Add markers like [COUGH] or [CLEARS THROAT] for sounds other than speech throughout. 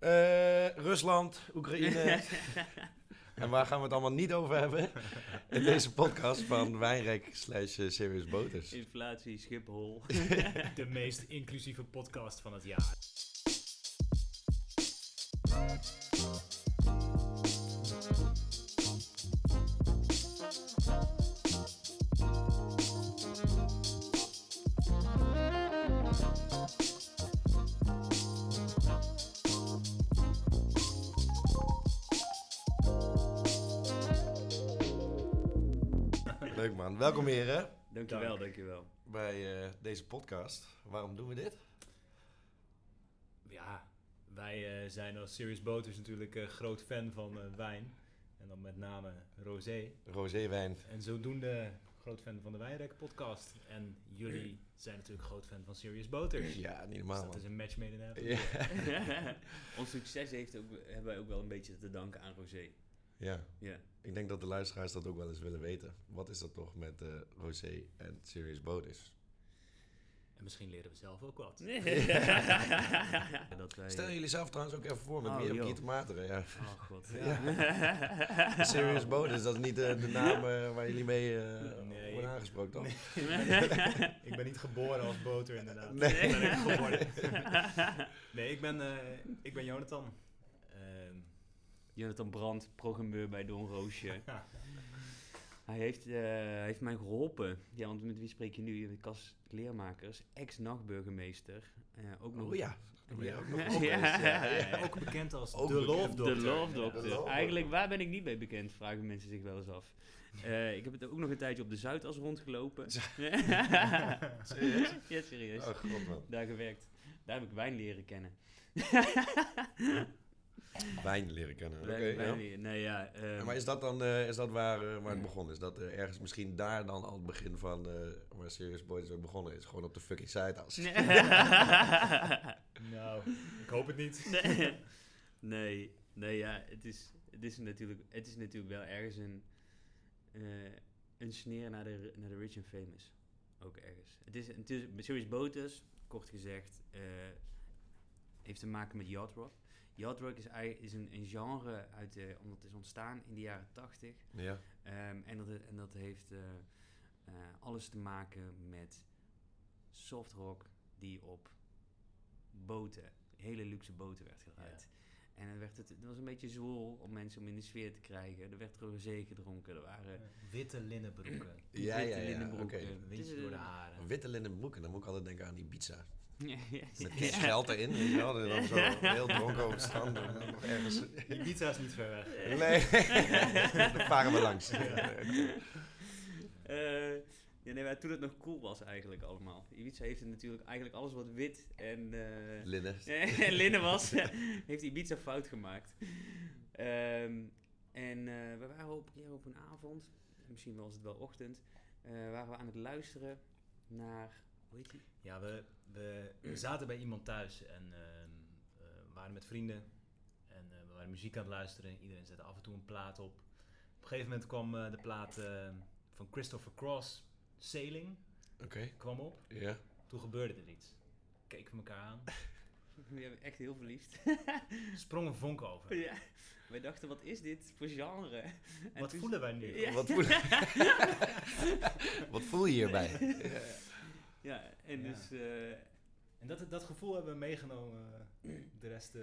Eh, Rusland, Oekraïne. [LAUGHS] en waar gaan we het allemaal niet over hebben? In deze podcast van Wijnrek slash eh, Serious Boters. Inflatie, Schiphol. [LAUGHS] De meest inclusieve podcast van het jaar. Welkom heren Dankjewel, Dank. dankjewel. bij eh, deze podcast. Waarom doen we dit? Ja, wij eh, zijn als Serious Boters natuurlijk eh, groot fan van eh, wijn. En dan met name rosé. Roséwijn. En zodoende groot fan van de Wijnrek podcast. En jullie zijn natuurlijk groot fan van Serious Boters. Ja, niet Dus normaal dat is een match made in heaven. Ja. [LAUGHS] Ons succes heeft ook, hebben wij ook wel een beetje te danken aan Rosé. Ja, Ja. ik denk dat de luisteraars dat ook wel eens willen weten. Wat is dat toch met eh, Rosé en Serious Boters? En misschien leren we zelf ook wat. [LAUGHS] [LAUGHS] dat wij... Stel jullie zelf trouwens ook even voor met Oh, hier te maken. Ja. Oh god. Ja. Serious [LAUGHS] Boters, dat is niet eh, de naam eh, waar jullie mee eh, Nee. worden aangesproken, toch? ik ben niet geboren als boter inderdaad. Nee. Ik ben ik geworden. nee, ik ben, eh, ik ben Jonathan. Jonathan Brandt, programmeur bij Don Roosje. [LAUGHS] Hij heeft, eh, hij heeft mij geholpen. Ja, want met wie spreek je nu? Kas Leermakers, ex-nachtburgemeester. Eh, ook nog Oh ja. Ook nog [LAUGHS] Ja. ja. ook bekend als Ook de bekend. Love De Doctor. Love De Doctor. Love Eigenlijk, waar ben ik niet mee bekend? Vragen mensen zich wel eens af. Eh, ik heb het ook nog een tijdje op de Zuidas rondgelopen. [LAUGHS] Serieus? Ja, serieus. Oh god man. Daar gewerkt. Daar heb ik wijn leren kennen. Wijn leren kennen. Oké, ja. Nee, ja. ehm, Maar is dat dan eh, is dat waar, eh, waar het begonnen is? Dat eh, ergens misschien daar dan al het begin van eh, waar Serious Boys ook begonnen is? Gewoon op de fucking site als. [LAUGHS] Nou, ik hoop het niet. nee. [LAUGHS] nee, nee, ja, het is, het is, natuurlijk, het is natuurlijk wel ergens een, eh, een sneer naar de, naar de rich and famous. Ook ergens. Het is, het is Serious Botus, kort gezegd, eh, heeft te maken met yacht rock. Yacht rock is, is een, een genre uit de, omdat het is ontstaan in de jaren tachtig. Ja. Ehm, en, dat, en dat heeft eh, eh, alles te maken met soft rock die op boten, hele luxe boten werd gedraaid. En het, werd het, het was een beetje zwoel om mensen om in de sfeer te krijgen. Er werd rosé gedronken, er waren Witte linnen broeken. [CLEARS THROAT] Ja, witte ja, ja. linnenbroeken. Eh, door de haren. Witte linnen broeken, dan moet ik altijd denken aan die pizza. [LAUGHS] ja, ja, Met geld erin, weet je wel. En dan zo heel dronken over strand. Dan nog ergens. Ibiza is niet ver weg. Nee, [LAUGHS] daar varen we langs. [LAUGHS] Eh, ja, nee, maar toen het nog cool was eigenlijk allemaal. Ibiza heeft natuurlijk eigenlijk alles wat wit en... eh, Linnen. [LAUGHS] en linnen was, [LAUGHS] heeft Ibiza fout gemaakt. Ehm, en eh, we waren op een keer op een avond, misschien was het wel ochtend, eh, waren we aan het luisteren naar, hoe heet die? Ja, we, we, we zaten bij iemand thuis en ehm, eh, we waren met vrienden. En eh, we waren muziek aan het luisteren. Iedereen zette af en toe een plaat op. Op een gegeven moment kwam eh, de plaat eh, van Christopher Cross, Sailing, Oké, kwam op. ja. Toen gebeurde er iets. Keken we elkaar aan. [LAUGHS] We hebben echt heel verliefd. [LAUGHS] Sprong een vonk over. ja. Wij dachten, wat is dit voor genre? En Wat voelen wij nu? Ja. Wat, voel... [LAUGHS] Wat voel je hierbij? Ja, en Ja. dus... eh, En dat, dat gevoel hebben we meegenomen de rest... eh,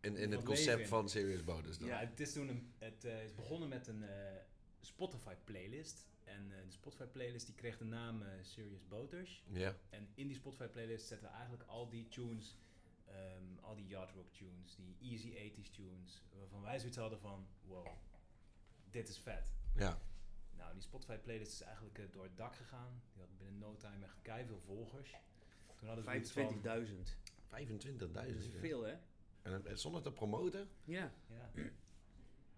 In, in het concept leven van Serious Bonus dan. Ja, het is toen een, het eh, is begonnen met een eh, Spotify playlist. En eh, de Spotify playlist die kreeg de naam eh, Serious Boters. Ja. En in die Spotify playlist zetten we eigenlijk al die tunes, ehm, al die yacht rock tunes, die easy 80s tunes, waarvan wij zoiets hadden van, wow, dit is vet. Ja. Nou, die Spotify playlist is eigenlijk eh, door het dak gegaan. Die had binnen no time echt veel volgers. Toen hadden we zoiets van, 25.000. 25.000. Dat is veel, hè? En zonder te promoten? Ja. ja,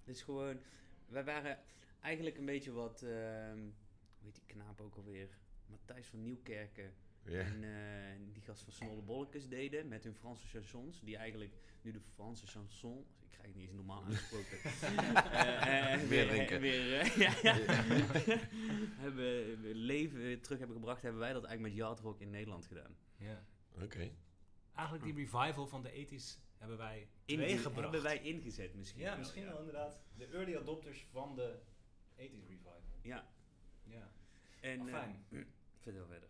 Het is gewoon... Wij waren eigenlijk een beetje wat... ehm hoe heet die knaap ook alweer? Matthijs van Nieuwkerken. Ja. En eh, die gast van Snolle Bollekes deden met hun Franse chansons. Die eigenlijk nu de Franse chanson... Ik krijg het niet eens normaal aangesproken. [LAUGHS] Eh, eh, Weer drinken. [LAUGHS] weer, ja, ja. [LAUGHS] hebben leven terug hebben gebracht, hebben wij dat eigenlijk met Yard Rock in Nederland gedaan. ja. Oké. Eigenlijk die revival van de 80s hebben wij Inge- teweeggebracht. hebben wij ingezet misschien. Ja, wel, misschien ja. wel inderdaad. De early adopters van de 80s revival. Ja, Ja. en... eh, Fijn. [CLEARS THROAT] vertel verder.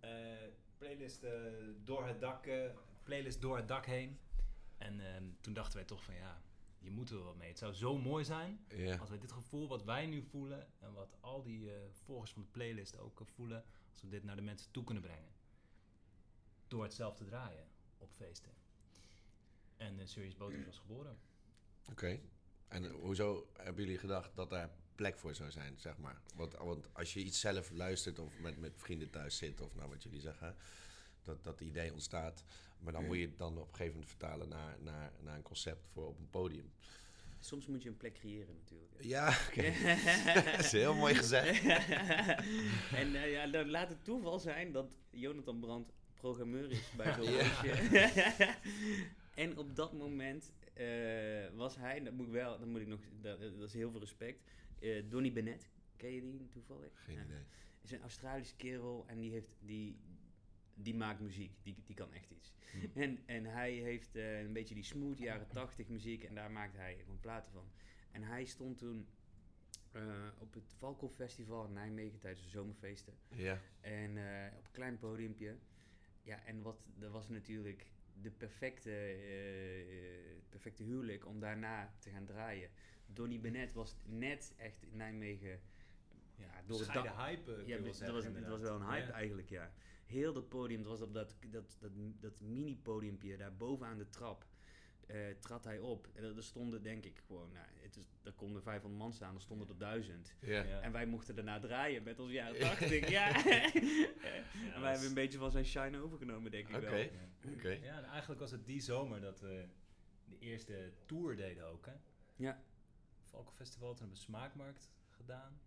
Eh, playlist door het dak, eh, playlist door het dak heen. En ehm, toen dachten wij toch van ja, je moet er wel wat mee. Het zou zo mooi zijn als wij dit gevoel wat wij nu voelen en wat al die eh, volgers van de playlist ook voelen, als we dit naar de mensen toe kunnen brengen. Door het zelf te draaien op feesten. En de Serious Boters was geboren. Oké. En hoezo hebben jullie gedacht dat daar plek voor zou zijn, zeg maar? Want, want als je iets zelf luistert of met, met vrienden thuis zit, of nou wat jullie zeggen, dat dat idee ontstaat. Maar dan moet je het dan op een gegeven moment vertalen naar, naar, naar een concept voor op een podium. Soms moet je een plek creëren natuurlijk. Ja, [LAUGHS] dat is heel mooi gezegd. [LAUGHS] en eh, ja, dan laat het toeval zijn dat Jonathan Brandt programmeur is bij zo'n Ja. [LAUGHS] en op dat moment eh, was hij, dat moet ik wel, dat moet ik nog, dat, dat is heel veel respect, eh Donny Bennett. Ken je die toevallig? Geen Ja. idee. is een Australische kerel en die, heeft, die, die maakt muziek. Die, die kan echt iets. Hm. En, en hij heeft eh, een beetje die smooth jaren 80 muziek en daar maakt hij gewoon platen van. En hij stond toen eh, op het Valkhof Festival in Nijmegen tijdens de zomerfeesten. Ja. En op een klein podiumpje. Ja, en wat, dat was natuurlijk de perfecte, perfecte huwelijk om daarna te gaan draaien. Donny Bennett was net echt in Nijmegen ja, door het dak, Scheide hype, eh, ja, dat zeggen, was, het was wel een hype Ja. eigenlijk, ja. Heel dat podium, dat was op dat, dat, dat, dat mini-podiumpje daar bovenaan de trap. eh, trad hij op. En er er stonden denk ik gewoon, nou, het is, er konden 500 man staan, er stonden er 1000. Ja. Ja. En wij mochten daarna draaien met ons jaren 80. [LAUGHS] ja. Ja, [LAUGHS] en wij hebben een beetje van zijn shine overgenomen, denk ik wel. Ja. Oké. Ja, en eigenlijk was het die zomer dat we de eerste tour deden ook, hè? Ja. Valkenfestival, toen hebben we Smaakmarkt gedaan.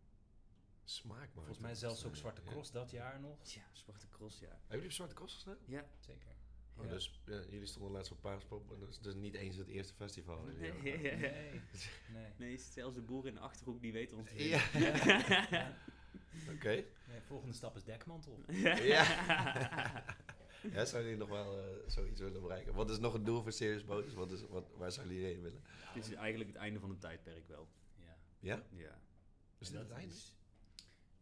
Smaak, man. Volgens mij zelfs ook Zwarte Ja. Cross dat jaar nog. Tja, Zwarte Cross, ja. Hebben jullie op Zwarte Cross gestaan? Ja. Zeker. Oh, Ja. dus ja, jullie stonden laatst op Paaspop. is dus niet eens het eerste festival. Nee. [LAUGHS] Nee, nee. Nee, zelfs de boer in de Achterhoek, die weet ons Ja. Ja. [LAUGHS] Oké. Nee, volgende stap is dekmantel. [LAUGHS] Ja. [LAUGHS] ja, zouden jullie nog wel eh, zoiets willen bereiken? Wat is nog het doel voor Serious Bonus? Wat is, wat, waar zouden jullie heen willen? Dit is eigenlijk het einde van het tijdperk wel. Ja. Ja? Ja. Is dit het einde? is-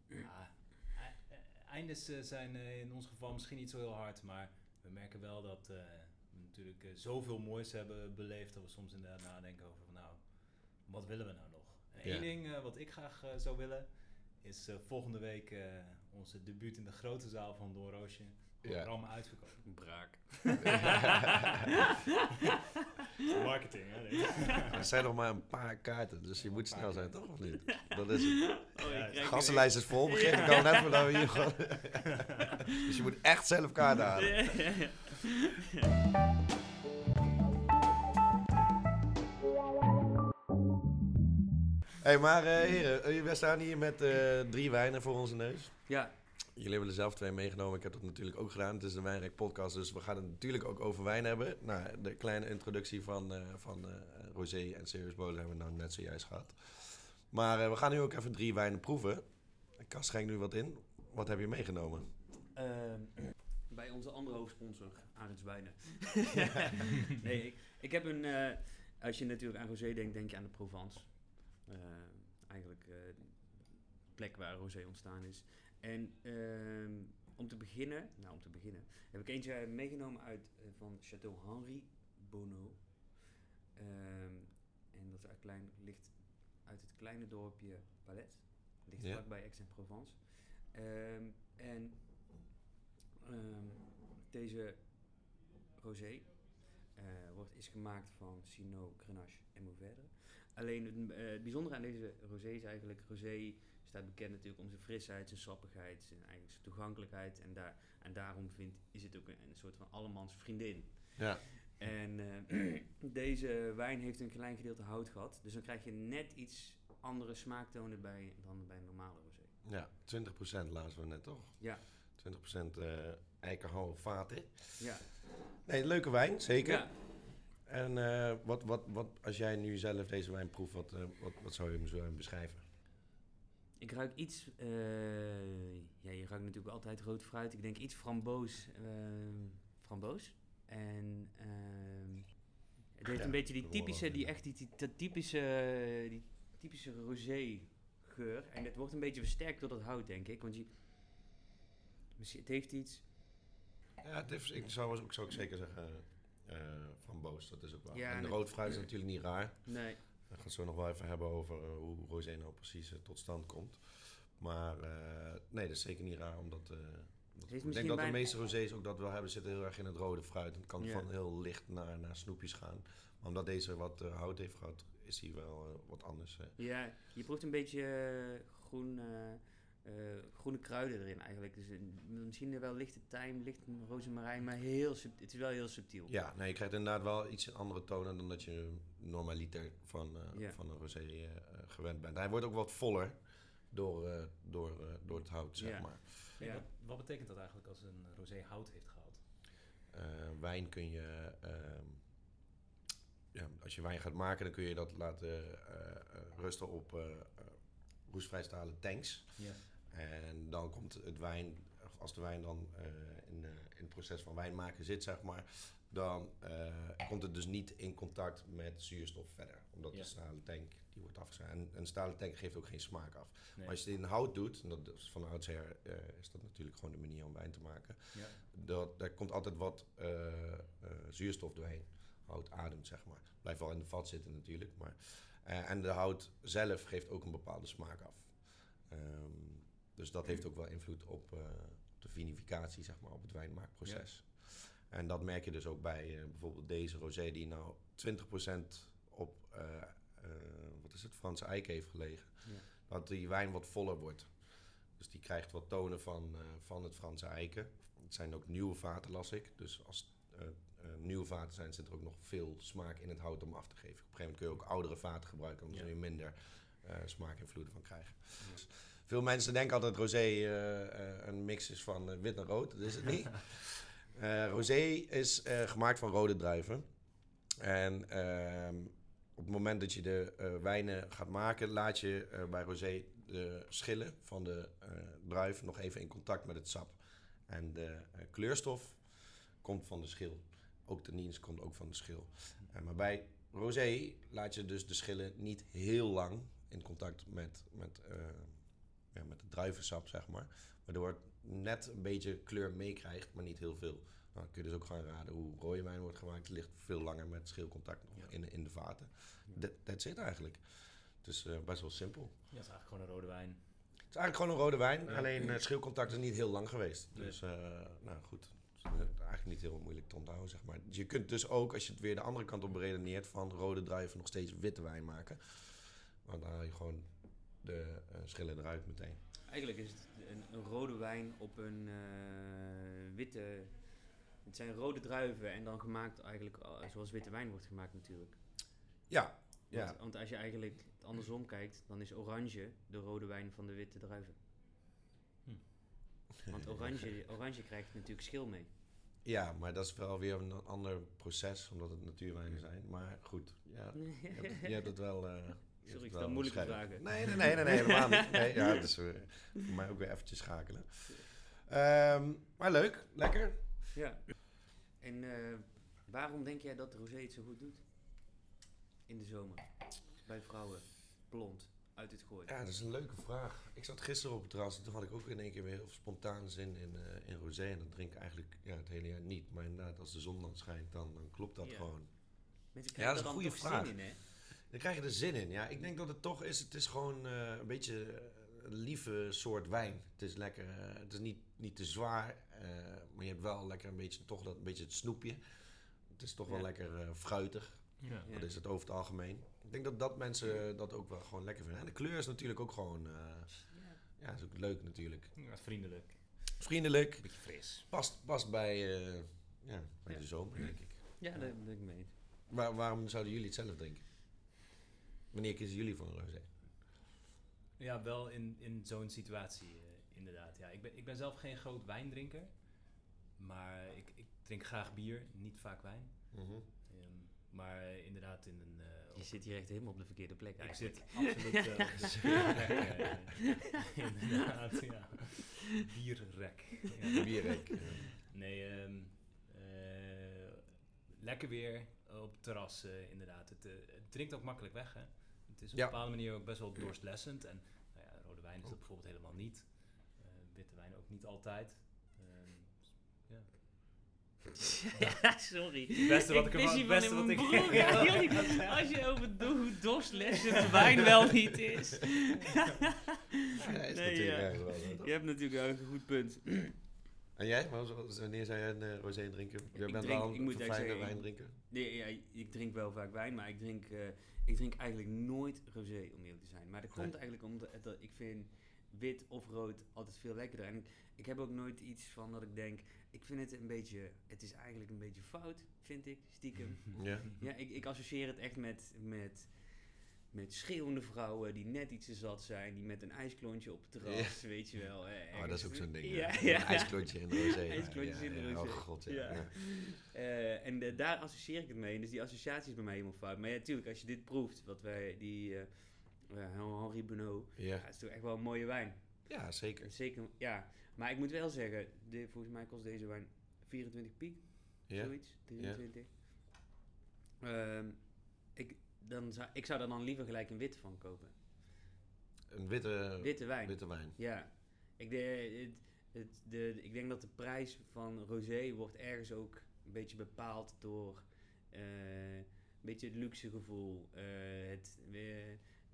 Ja, e- e- eindes eh, zijn eh, in ons geval misschien niet zo heel hard, maar we merken wel dat eh, we natuurlijk eh, zoveel moois hebben beleefd dat we soms inderdaad nadenken over van nou, wat willen we nou nog? En één Ja. ding eh, wat ik graag eh, zou willen is eh, volgende week eh, onze debuut in de grote zaal van Don Roosje. Ja. Programma uitverkopen. [LAUGHS] Braak. [LAUGHS] Marketing, hè? Er zijn nog maar een paar kaarten, dus je moet snel zijn, toch? Of niet? Dat is het. Oh, Gastenlijst is vol, begin ik al net voordat we hier gewoon... dus je moet echt zelf kaarten halen. hey, maar eh, heren, eh, we staan hier met eh, drie wijnen voor onze neus. Ja, Jullie hebben er zelf twee meegenomen. Ik heb dat natuurlijk ook gedaan. Het is de Wijnrijk podcast, dus we gaan het natuurlijk ook over wijn hebben. Nou, de kleine introductie van, eh, van eh, Rosé en Serious Bowler hebben we nou net zojuist gehad. Maar eh, we gaan nu ook even drie wijnen proeven. Ik schenk nu wat in. Wat heb je meegenomen? Ehm, bij onze andere hoofdsponsor, Arends Wijnen. [LAUGHS] [LAUGHS] nee, ik, ik heb een... als je natuurlijk aan Rosé denkt, denk je aan de Provence. Eh, eigenlijk de plek waar Rosé ontstaan is. En ehm, om te beginnen, nou om te beginnen, heb ik eentje meegenomen uit eh, van Château Henri Bonneau. Ehm, en dat is uit, klein, ligt uit het kleine dorpje Palet. Ligt Ja. vlakbij Aix-en-Provence. Ehm, en deze rosé eh, wordt, is gemaakt van Sino, Grenache en Mourvèdre. Alleen het, eh, het bijzondere aan deze rosé is eigenlijk... Rosé staat bekend natuurlijk om zijn frisheid, zijn sappigheid, zijn, eigenlijk zijn toegankelijkheid. En, daar, en daarom vindt, is het ook een, een soort van allemans vriendin. Ja, En eh, [CLEARS THROAT] deze wijn heeft een klein gedeelte hout gehad. Dus dan krijg je net iets andere smaaktonen bij dan bij een normale rosé. ja 20% lazen we net, toch? Ja. 20% eh eikenhouden vaten. Ja. Nee, leuke wijn, zeker. Ja. En eh, wat, wat, wat, als jij nu zelf deze wijn proeft, wat, eh, wat, wat zou je hem zo beschrijven? Ik ruik iets, eh, ja, je ruikt natuurlijk altijd rood fruit. Ik denk iets framboos, ehm, framboos. En ehm, Het heeft Ja, een beetje die ik typische, die echt die, die, dat typische, die typische rosé geur. En het wordt een beetje versterkt door dat hout, denk ik. Want je, het heeft iets... Ja, het heeft, ik zou ook, zou ik zeker zeggen eh framboos, dat is ook wel. Ja, en de en- rood fruit is natuurlijk niet raar. Nee. We gaan het zo nog wel even hebben over eh, hoe rosé nou precies eh, tot stand komt. Maar eh, nee, dat is zeker niet raar, omdat... eh, ik denk dat de meeste rosés ook dat wel hebben, zitten heel erg in het rode fruit. Het kan Ja. van heel licht naar, naar snoepjes gaan. Maar omdat deze wat eh, hout heeft gehad, is hij wel wat anders. Ja, je proeft een beetje eh, groen, eh, eh, groene kruiden erin eigenlijk. Dus een- misschien wel lichte tijm, licht rozemarijn, maar heel sub- het is wel heel subtiel. Ja, nee, je krijgt inderdaad wel iets andere tonen dan dat je normaliter van, eh, Ja. van een rosé eh, eh, gewend bent. Hij wordt ook wat voller door, eh, door, eh, door het hout, zeg Ja. maar. Ja. wat, wat betekent dat eigenlijk als een rosé hout heeft gehad? Eh, wijn kun je, ehm, ja, als je wijn gaat maken, dan kun je dat laten eh, eh, rusten op eh eh, roestvrij stalen tanks. Ja. En dan komt het wijn, als de wijn dan eh, in, eh, in het proces van wijn maken zit, zeg maar, dan eh, komt het dus niet in contact met zuurstof verder. Omdat Ja. de stalen tank, die wordt afgezet. En een stalen tank geeft ook geen smaak af. Nee. Maar als je het in hout doet, en dat is van oudsher is dat natuurlijk gewoon de manier om wijn te maken. Ja. Dat, daar komt altijd wat zuurstof doorheen. Hout ademt, zeg maar. Blijft wel in de vat zitten natuurlijk. Maar, en de hout zelf geeft ook een bepaalde smaak af. Ehm, dus dat heeft ook wel invloed op, eh, de vinificatie, zeg maar, op het wijnmaakproces. En dat merk je dus ook bij eh, bijvoorbeeld deze rosé die nou 20% op, eh, wat is het, Franse eik heeft gelegen. Ja. Dat die wijn wat voller wordt. Dus die krijgt wat tonen van, van het Franse eiken. Het zijn ook nieuwe vaten, las ik. Dus als nieuwe vaten zijn, zit er ook nog veel smaak in het hout om af te geven. Op een gegeven moment kun je ook oudere vaten gebruiken, omdat Ja. je minder eh smaakinvloeden van krijgen. Dus veel mensen denken altijd dat rosé eh, eh, een mix is van eh, wit en rood. Dat is het niet. [LAUGHS] Rosé is gemaakt van rode druiven. En ehm, op het moment dat je de wijnen gaat maken, laat je bij rosé de schillen van de druif nog even in contact met het sap. En de kleurstof komt van de schil. Ook tannines komt ook van de schil. Maar bij rosé laat je dus de schillen niet heel lang in contact met, met, ja, met het druivensap, zeg maar. Waardoor het net een beetje kleur meekrijgt, maar niet heel veel. Nou, dan kun je dus ook gaan raden hoe rode wijn wordt gemaakt. Het ligt veel langer met schilcontact nog Ja. in, in de vaten. Dat That's it eigenlijk. Het is eh, best wel simpel. Ja, dat is eigenlijk gewoon een rode wijn. Het is eigenlijk gewoon een rode wijn, Ja. alleen het schilcontact is niet heel lang geweest. Nee. Dus, eh, nou goed, het is eh, eigenlijk niet heel moeilijk te onthouden, zeg maar. Je kunt dus ook, als je het weer de andere kant op beredeneert, van rode druiven nog steeds witte wijn maken. Want dan haal je gewoon de eh, schillen eruit meteen. Eigenlijk is het een, een rode wijn op een eh, witte... Het zijn rode druiven en dan gemaakt eigenlijk zoals witte wijn wordt gemaakt natuurlijk. Ja, ja. Want, want als je eigenlijk andersom kijkt, dan is oranje de rode wijn van de witte druiven. Want [LAUGHS] oranje, oranje krijgt natuurlijk schil mee. Ja, maar dat is wel weer een ander proces, omdat het natuurwijnen zijn. Maar goed, ja, [LAUGHS] je, hebt, het- je hebt het wel... eh, Sorry, ik stel moeilijke vragen. Nee, nee, nee, nee, nee helemaal niet. Nee, ja, is [LAUGHS] eh, voor mij ook weer eventjes schakelen. Ehm, maar leuk, lekker. Ja. En eh, waarom denk jij dat rosé het zo goed doet? In de zomer. Bij vrouwen. Blond. Uit het gooien. Ja, dat is een leuke vraag. Ik zat gisteren op het terras en toen had ik ook in één keer weer heel spontaan zin in, eh, in rosé. En dat drink ik eigenlijk ja, het hele jaar niet. Maar inderdaad, als de zon dan schijnt, dan, dan klopt dat Ja. gewoon. Mensen Ja, dat is een goede vraag. in, hè? Dan krijg je er zin in. Ja, ik denk dat het toch is, het is gewoon eh, een beetje eh, een lieve soort wijn. Het is lekker, eh, het is niet, niet te zwaar, eh, maar je hebt wel lekker een beetje, toch dat, een beetje het snoepje. Het is toch wel Ja. lekker eh, fruitig. Ja. Ja. Dat is het over het algemeen. Ik denk dat dat mensen dat ook wel gewoon lekker vinden. En de kleur is natuurlijk ook gewoon, eh, ja, is ook leuk natuurlijk. Ja, vriendelijk. Vriendelijk, Beetje fris. past, past bij, eh, ja, bij Ja. de zomer denk ik. Ja, daar ben ik mee. Waar, waarom zouden jullie het zelf drinken? Wanneer kiezen jullie voor een rosé? Ja, wel in, in zo'n situatie eh, inderdaad. Ja, ik, ben, ik ben zelf geen groot wijndrinker. Maar ik, ik drink graag bier, niet vaak wijn. Mhm. Ehm, maar inderdaad in een... eh, Je zit hier echt helemaal op de verkeerde plek ik eigenlijk. zit absoluut eh, [LAUGHS] op de verkeerde plek, [LAUGHS] inderdaad, ja. Bierrek. Ja. Bierrek. Nee, ehm, eh, lekker weer, op het terras eh, inderdaad. Het, het drinkt ook makkelijk weg, hè. Het is op Ja. een bepaalde manier ook best wel dorstlessend. En nou ja, rode wijn is dat bijvoorbeeld helemaal niet. Eh, witte wijn ook niet altijd. Ehm, ja. [LAUGHS] Ja, sorry. Het beste wat ik ervan- beste wat ik-. [LAUGHS] Ja, Als je over do- hoe dorslessend [LAUGHS] wijn wel niet is. Ja, dat is Nee, natuurlijk ja. ergens wel? Je hebt natuurlijk wel een goed punt. [CLEARS THROAT] En jij? Wanneer zou jij een eh, rosé drinken? Jij Ik bent drink- wel ik een eigenlijk zeggen, wijndrinker. Nee, ja, ik drink wel vaak wijn, maar ik drink, eh, ik drink eigenlijk nooit rosé, om eerlijk te zijn. Maar dat komt Nee. eigenlijk omdat dat ik vind wit of rood altijd veel lekkerder. En ik heb ook nooit iets van dat ik denk, ik vind het een beetje, het is eigenlijk een beetje fout, vind ik, stiekem. Ja. Ja, ik, ik associeer het echt met, met, met schreeuwende vrouwen die net iets te zat zijn, die met een ijsklontje op het terras, weet je wel. eh, Oh, dat is ook zo'n ding. Ja, Ja, ja. Een ijsklontje in de rosé. [LAUGHS] Ijsklontjes in de rosé. Oh god, ja. Eh, en daar associeer ik het mee. Dus die associatie is bij mij helemaal fout. Maar ja, natuurlijk, als je dit proeft, wat wij, die eh eh, Henri Benoît, Ja. is toch echt wel een mooie wijn. Ja, zeker. Zeker, ja. Maar ik moet wel zeggen, de, volgens mij kost deze wijn 24 piek, Ja. zoiets, 23. Ehm, ik, dan zou, ik zou er dan liever gelijk een witte van kopen. Een witte, Witte wijn. witte wijn. Ja, ik, de, het, de, ik denk dat de prijs van rosé wordt ergens ook een beetje bepaald door eh, een beetje het luxe gevoel, eh, het,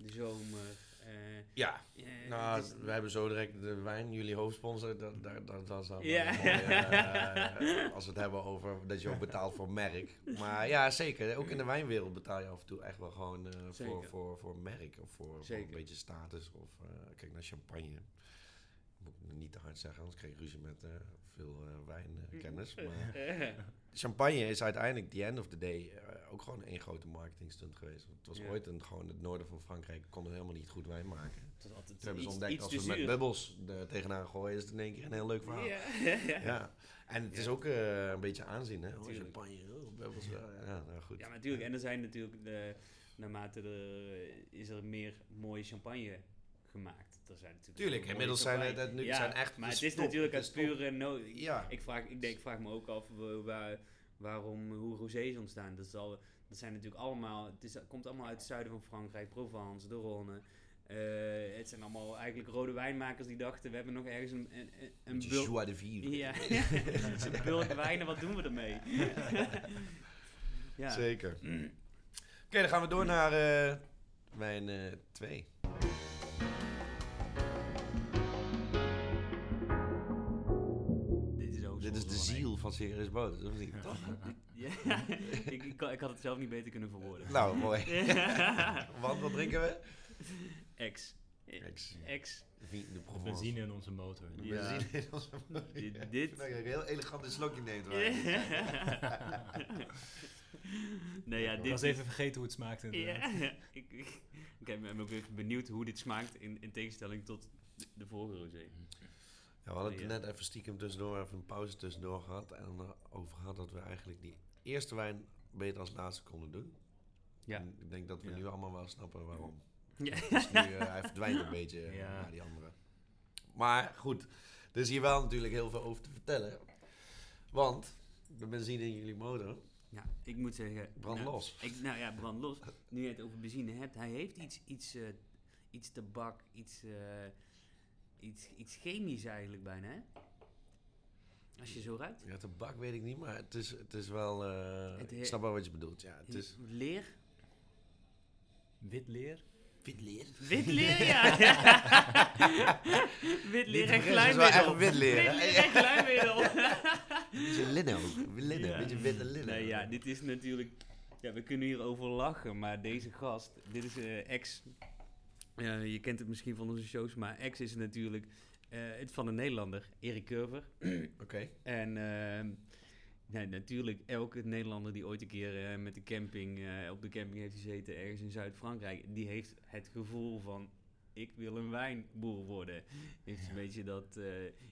de zomer. eh, Ja, eh, nou, we hebben zo direct de wijn, jullie hoofdsponsor. Dat, dat, dat, dat is dan mooie, eh, [LAUGHS] als we het hebben over dat je ook betaalt voor merk. Maar ja, zeker. Ook in de wijnwereld betaal je af en toe echt wel gewoon voor, voor, voor merk. Of voor, voor een beetje status. Of kijk naar champagne. Moet ik niet te hard zeggen, anders krijg ik ruzie met eh, veel eh wijnkennis. maar [LAUGHS] Eh, champagne is uiteindelijk, the end of the day, eh, ook gewoon één grote marketingstunt geweest. Want het was Ja. ooit een, gewoon het noorden van Frankrijk kon het helemaal niet goed wijn maken. het is altijd Toen hebben ze ontdekt, als we met bubbels er tegenaan gooien, is het in één keer een heel leuk verhaal. Ja, [LAUGHS] Ja. En het is ook eh, een beetje aanzien, hè? Oh, champagne, oh, bubbels. Ja, ja, nou goed. Ja, maar natuurlijk. En er zijn natuurlijk, de, naarmate er, is er meer mooie champagne gemaakt. Er zijn natuurlijk Tuurlijk, inmiddels zijn het, het nu Ja, zijn echt Maar de het is top, natuurlijk uit top. pure no Ja. ik, vraag, ik, denk, ik vraag me ook af wa- waar, waarom, hoe rosés ontstaan. Dat, zal, dat zijn natuurlijk allemaal, het, is, het komt allemaal uit het zuiden van Frankrijk, Provence, de Rhône. Eh, het zijn allemaal eigenlijk rode wijnmakers die dachten, we hebben nog ergens een, een, een, joie de vivre. Ja, [LAUGHS] een bulk wijnen, wat doen we ermee? ja. Zeker. Oké, dan gaan we door naar eh wijn 2. Dit van Serious Boot, of niet? een- [LAUGHS] Ja, ik, ik, ik had het zelf niet beter kunnen verwoorden. nou, mooi. [LAUGHS] Want wat drinken we? Ex. Ex. Ex. De. Benzine in onze motor. De Ja. benzine in onze Dit- Ik dit- vind dat je een heel elegant een slokje neemt. [LAUGHS] nee, ja, Ik dit was even vergeten hoe het smaakt inderdaad. Ja, ik, ik, ik ben ook even benieuwd hoe dit smaakt in, in tegenstelling tot de, de vorige rosé. Ja, we hadden het net even stiekem tussendoor, even een pauze tussendoor gehad. En over gehad dat we eigenlijk die eerste wijn beter als laatste konden doen. Ja. En ik denk dat we Ja. nu allemaal wel snappen waarom. Ja. Dus nu, eh, [LAUGHS] hij verdwijnt een beetje eh, Ja. naar die andere. Maar goed, er is hier wel natuurlijk heel veel over te vertellen. Want de benzine in jullie motor ja, ik moet zeggen... brandt nou, los. Ik, nou ja, brand los. Nu je het over benzine hebt, hij heeft iets, iets, eh, iets tabak, iets, iets, iets chemisch eigenlijk bijna, hè? Als je zo ruikt. Ja, tabak weet ik niet, maar het is, het is wel... eh, Het ik snap wel wat je bedoelt. Ja, het is... Leer? Wit leer. Wit leer. Wit leer, ja. [LAUGHS] wit leer en Het is wel echt glijmiddel. wit leer. Wit hè? leer en glijmiddel. Beetje linnen ook. Linnen, Ja. beetje witte linnen. Nee, ja, dit is natuurlijk... Ja, we kunnen hierover lachen, maar deze gast... Dit is eh ex... eh, je kent het misschien van onze shows, maar ex is natuurlijk... eh, het van een Nederlander, Erik Curver. [CLEARS THROAT] Oké. En ehm, nee, natuurlijk, elke Nederlander die ooit een keer eh, met de camping, eh, op de camping heeft gezeten, ergens in Zuid-Frankrijk, die heeft het gevoel van, ik wil een wijnboer worden. Heeft een beetje dat eh,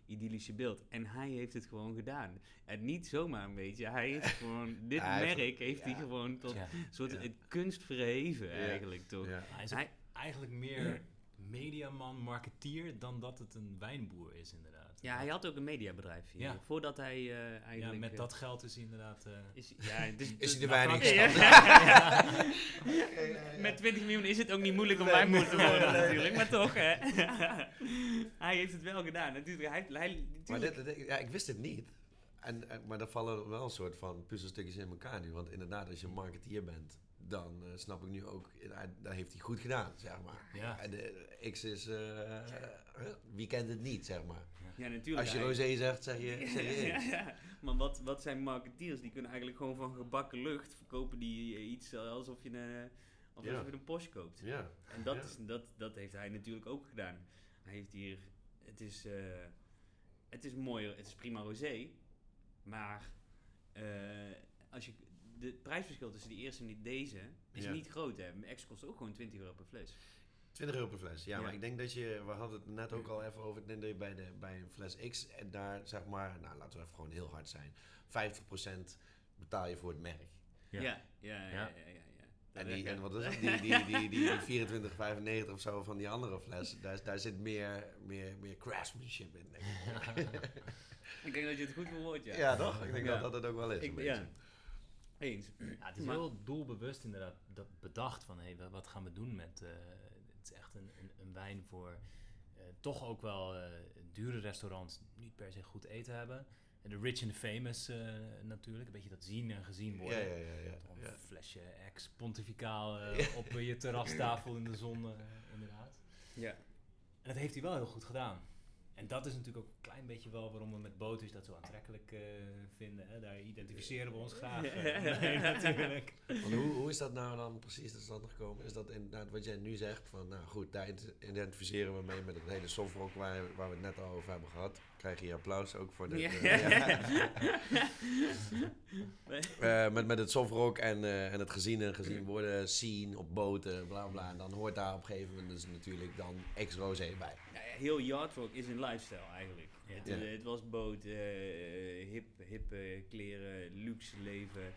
idyllische beeld. En hij heeft het gewoon gedaan. En niet zomaar een beetje, hij heeft [LAUGHS] gewoon, dit Hij merk heeft hij ja. gewoon tot Ja. een soort kunst verheven Ja. eigenlijk, toch? Ja. Hij is Hij- eigenlijk meer mediaman, marketeer, dan dat het een wijnboer is inderdaad. Ja, hij had ook een mediabedrijf hier. Ja. Voordat hij eh, eigenlijk... Ja, met eh, dat geld is hij inderdaad... eh, Is, ja, dus, Is hij de [LAUGHS] [LAUGHS] Ja. Met 20 miljoen is het ook niet moeilijk om Nee, wijnboer te worden [LAUGHS] nee. natuurlijk. Maar toch, hè. hij heeft het wel gedaan. Natuurlijk, hij, hij, Maar natuurlijk- dit, dit- ja, ik wist het niet. En, maar er vallen wel een soort van puzzelstukjes in elkaar nu. Want inderdaad, als je een marketeer bent, dan eh, snap ik nu ook, eh, dat heeft hij goed gedaan, zeg maar. Ja. En de X is, eh, wie kent het niet, zeg maar. ja, natuurlijk. Als je rosé zegt, zeg je, zeg je ja, X. ja. Maar wat, wat zijn marketeers? Die kunnen eigenlijk gewoon van gebakken lucht verkopen die iets alsof je een, alsof je een Porsche koopt. Ja. En dat, Ja. is, dat, dat heeft hij natuurlijk ook gedaan. Hij heeft hier, het is, eh, het is mooi, het is prima rosé, maar eh, als je, het prijsverschil tussen die eerste en die deze is Ja. niet groot. Hè. Mijn ex kost ook gewoon 20 euro per fles. 20 euro per fles. Ja, Ja. maar ik denk dat je, we hadden het net ook al even over, ik denk dat je bij, de, bij een fles X, en daar zeg maar, nou laten we even gewoon heel hard zijn, 50% betaal je voor het merk. Ja. Ja, ja, ja. ja. En, Dat die, en wat is het? Die, die, die, die, die [LAUGHS] 24,95 of zo van die andere fles, daar, daar zit meer, meer, meer craftsmanship in, denk ik. [LAUGHS] Ik denk dat je het goed verwoordt, ja. Ja, toch? Ik denk Ja. dat dat het ook wel is. Ik, een ben- beetje. ja. Eens. Ja, het is Maar- heel doelbewust inderdaad dat bedacht van hey, wat gaan we doen met. eh, het is echt een, een, een wijn voor eh, toch ook wel eh, dure restaurants niet per se goed eten hebben. En de rich and the famous natuurlijk, een beetje dat zien en gezien Ja, worden. ja, ja. ja, Toch Een ja. flesje ex pontificaal eh, op je terrastafel in de zon, inderdaad. Ja. En dat heeft hij wel heel goed gedaan. En dat is natuurlijk ook een klein beetje wel waarom we met Botus dat zo aantrekkelijk eh, vinden. Hè? Daar identificeren we ons graag [LAUGHS] eh, [LAUGHS] mee natuurlijk. Want hoe, hoe is dat nou dan precies tot stand gekomen? Is dat inderdaad wat jij nu zegt? Van, nou goed, daar ident- identificeren we mee met het hele softrock waar, waar we het net al over hebben gehad. Krijg je applaus ook voor de... Ja. [LAUGHS] [LAUGHS] Eh, met, met het softrock en, eh, en het gezien en gezien worden, zien op boten, bla bla. En dan hoort daar op een gegeven moment dus natuurlijk dan ex-rosé bij. Ja, heel Yardrock is een lifestyle eigenlijk. Het, eh, het was boot, hip, hippe kleren, luxe leven,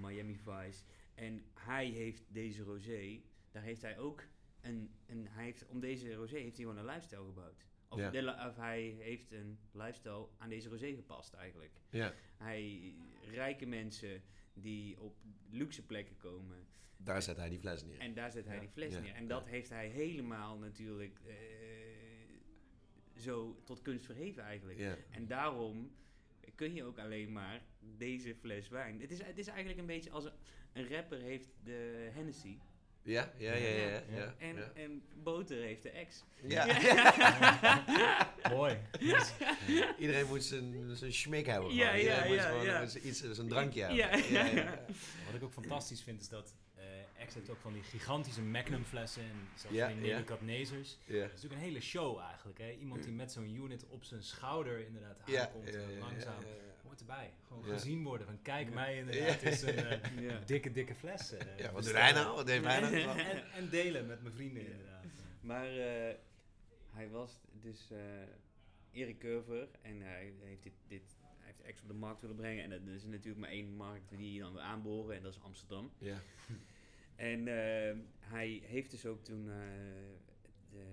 Miami Vice. En hij heeft deze rosé, daar heeft hij ook een, een hij heeft, om deze rosé heeft hij gewoon een lifestyle gebouwd. Of, Ja. de li- of hij heeft een lifestyle aan deze rosé gepast eigenlijk. Ja, Hij, rijke mensen die op luxe plekken komen, daar zet hij die fles neer. en daar zet hij Ja. die fles Ja. neer. En dat heeft hij helemaal natuurlijk eh, zo tot kunst verheven eigenlijk. Ja. En daarom kun je ook alleen maar deze fles wijn. Het is, het is eigenlijk een beetje als een, een rapper heeft de Hennessy. Ja, ja, ja, ja. ja, En, ja. en Boter heeft de X. Ja. [LAUGHS] Mooi. Iedereen moet zijn, zijn schmik hebben. Ja, ja, Iedereen moet ja, zijn drankje hebben. Ja, ja, ja. Wat ik ook fantastisch vind is dat eh X heeft ook van die gigantische Magnum flessen en zelfs Ja, die. Ja. Het is natuurlijk een hele show eigenlijk. Hè? Iemand die met zo'n unit op zijn schouder inderdaad Ja, aankomt, ja, eh, ja, langzaam. Hoort erbij. Gewoon Ja. gezien worden van kijk Ja. mij inderdaad, het is een eh, [LAUGHS] Ja. dikke, dikke fles. eh, Ja, wat doet hij nou? Wat hij nou? [LAUGHS] En, en delen met mijn vrienden inderdaad. Maar eh, hij was dus eh Erik Curver en hij heeft dit, dit hij heeft op de markt willen brengen. En dat is natuurlijk maar één markt die je dan wil aanboren en dat is Amsterdam. Ja. En hij heeft dus ook toen eh, de,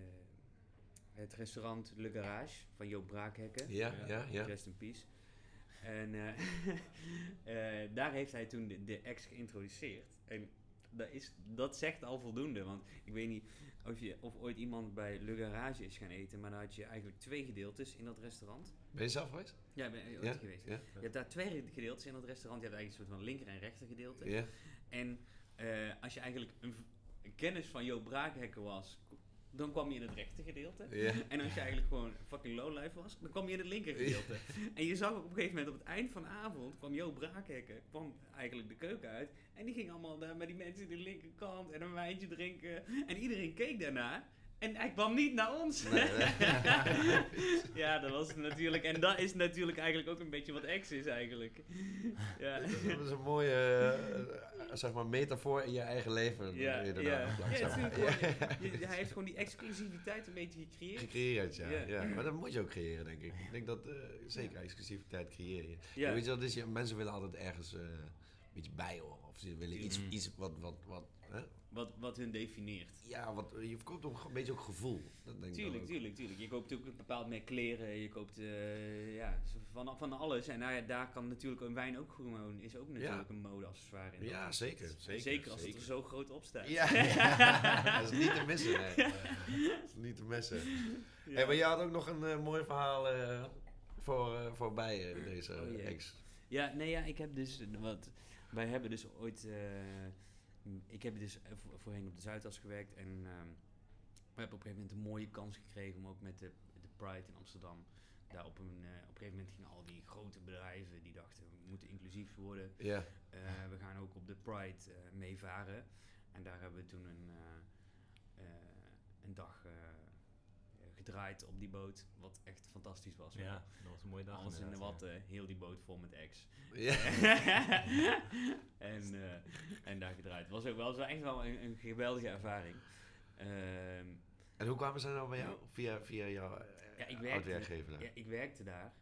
het restaurant Le Garage van Joop Braakhekken. Ja, ja, ja. Rest in peace. En eh, [LAUGHS] eh, daar heeft hij toen de, de ex geïntroduceerd. En dat, is, dat zegt al voldoende. Want ik weet niet of, je, of ooit iemand bij Le Garage is gaan eten. Maar dan had je eigenlijk twee gedeeltes in dat restaurant. Ben je zelf geweest? Ja, ben je ooit Ja, geweest. ja, Je hebt daar twee gedeeltes in dat restaurant. Je hebt eigenlijk een soort van linker en rechter gedeelte. ja. En eh, als je eigenlijk een kennis van Joop Braakhekken was, dan kwam je in het rechter gedeelte. En als je eigenlijk gewoon fucking lowlife was, dan kwam je in het linker gedeelte. En je zag op een gegeven moment op het eind van de avond, kwam Joop Braakhekken, kwam eigenlijk de keuken uit. En die ging allemaal daar met die mensen in de linkerkant en een wijntje drinken. En iedereen keek daarna. En hij kwam niet naar ons. Nee, nee. [LAUGHS] ja, dat was natuurlijk. En dat is natuurlijk eigenlijk ook een beetje wat ex is eigenlijk. Ja. Dat is een mooie eh, zeg maar, metafoor in je eigen leven. Ja, je ja. gewoon- hij heeft gewoon die exclusiviteit een beetje gecreëerd. Gecreëerd, ja. Ja. Maar dat moet je ook creëren, denk ik. Ik denk dat eh, zeker exclusiviteit creëer je. Weet je, dat is, mensen willen altijd ergens eh, beetje bij horen. Ze willen iets, Mm. iets wat, wat, wat hè? Wat, wat hun definieert. ja, wat, je verkoopt ook een beetje ook gevoel. Dat denk Tuurlijk, tuurlijk, tuurlijk. Je koopt ook bepaald meer kleren, je koopt eh, ja, van, van alles. En nou ja, daar kan natuurlijk een wijn ook gewoon, is ook natuurlijk een modeaccessoire in. Ja, zeker. Zeker, zeker als zeker. het er zo groot op staat. Ja, [LAUGHS] [LAUGHS] dat is niet te missen. Nee. Dat is niet te missen. Ja. Hey, maar je had ook nog een eh, mooi verhaal eh, voor, voorbij deze Oh, jee. ex. Ja, nee, ja, ik heb dus, wat, wij hebben dus ooit, eh, ik heb dus vo- voorheen op de Zuidas gewerkt en ehm, we hebben op een gegeven moment een mooie kans gekregen om ook met de, de Pride in Amsterdam, daar op een, eh, op een gegeven moment gingen al die grote bedrijven die dachten, we moeten inclusief worden, Ja, Eh, we gaan ook op de Pride meevaren. En daar hebben we toen een, een dag gedraaid op die boot. Wat echt fantastisch was. Ja, dat was een mooie dag. Alles in de watten, heel die boot vol met ex. ja. [LAUGHS] en, eh, en daar gedraaid. Het was ook wel zo echt wel een, een geweldige ervaring. Ehm, En hoe kwamen ze nou bij jou? Via, via jouw eh, Ja, ik werkte- ja, ik werkte daar.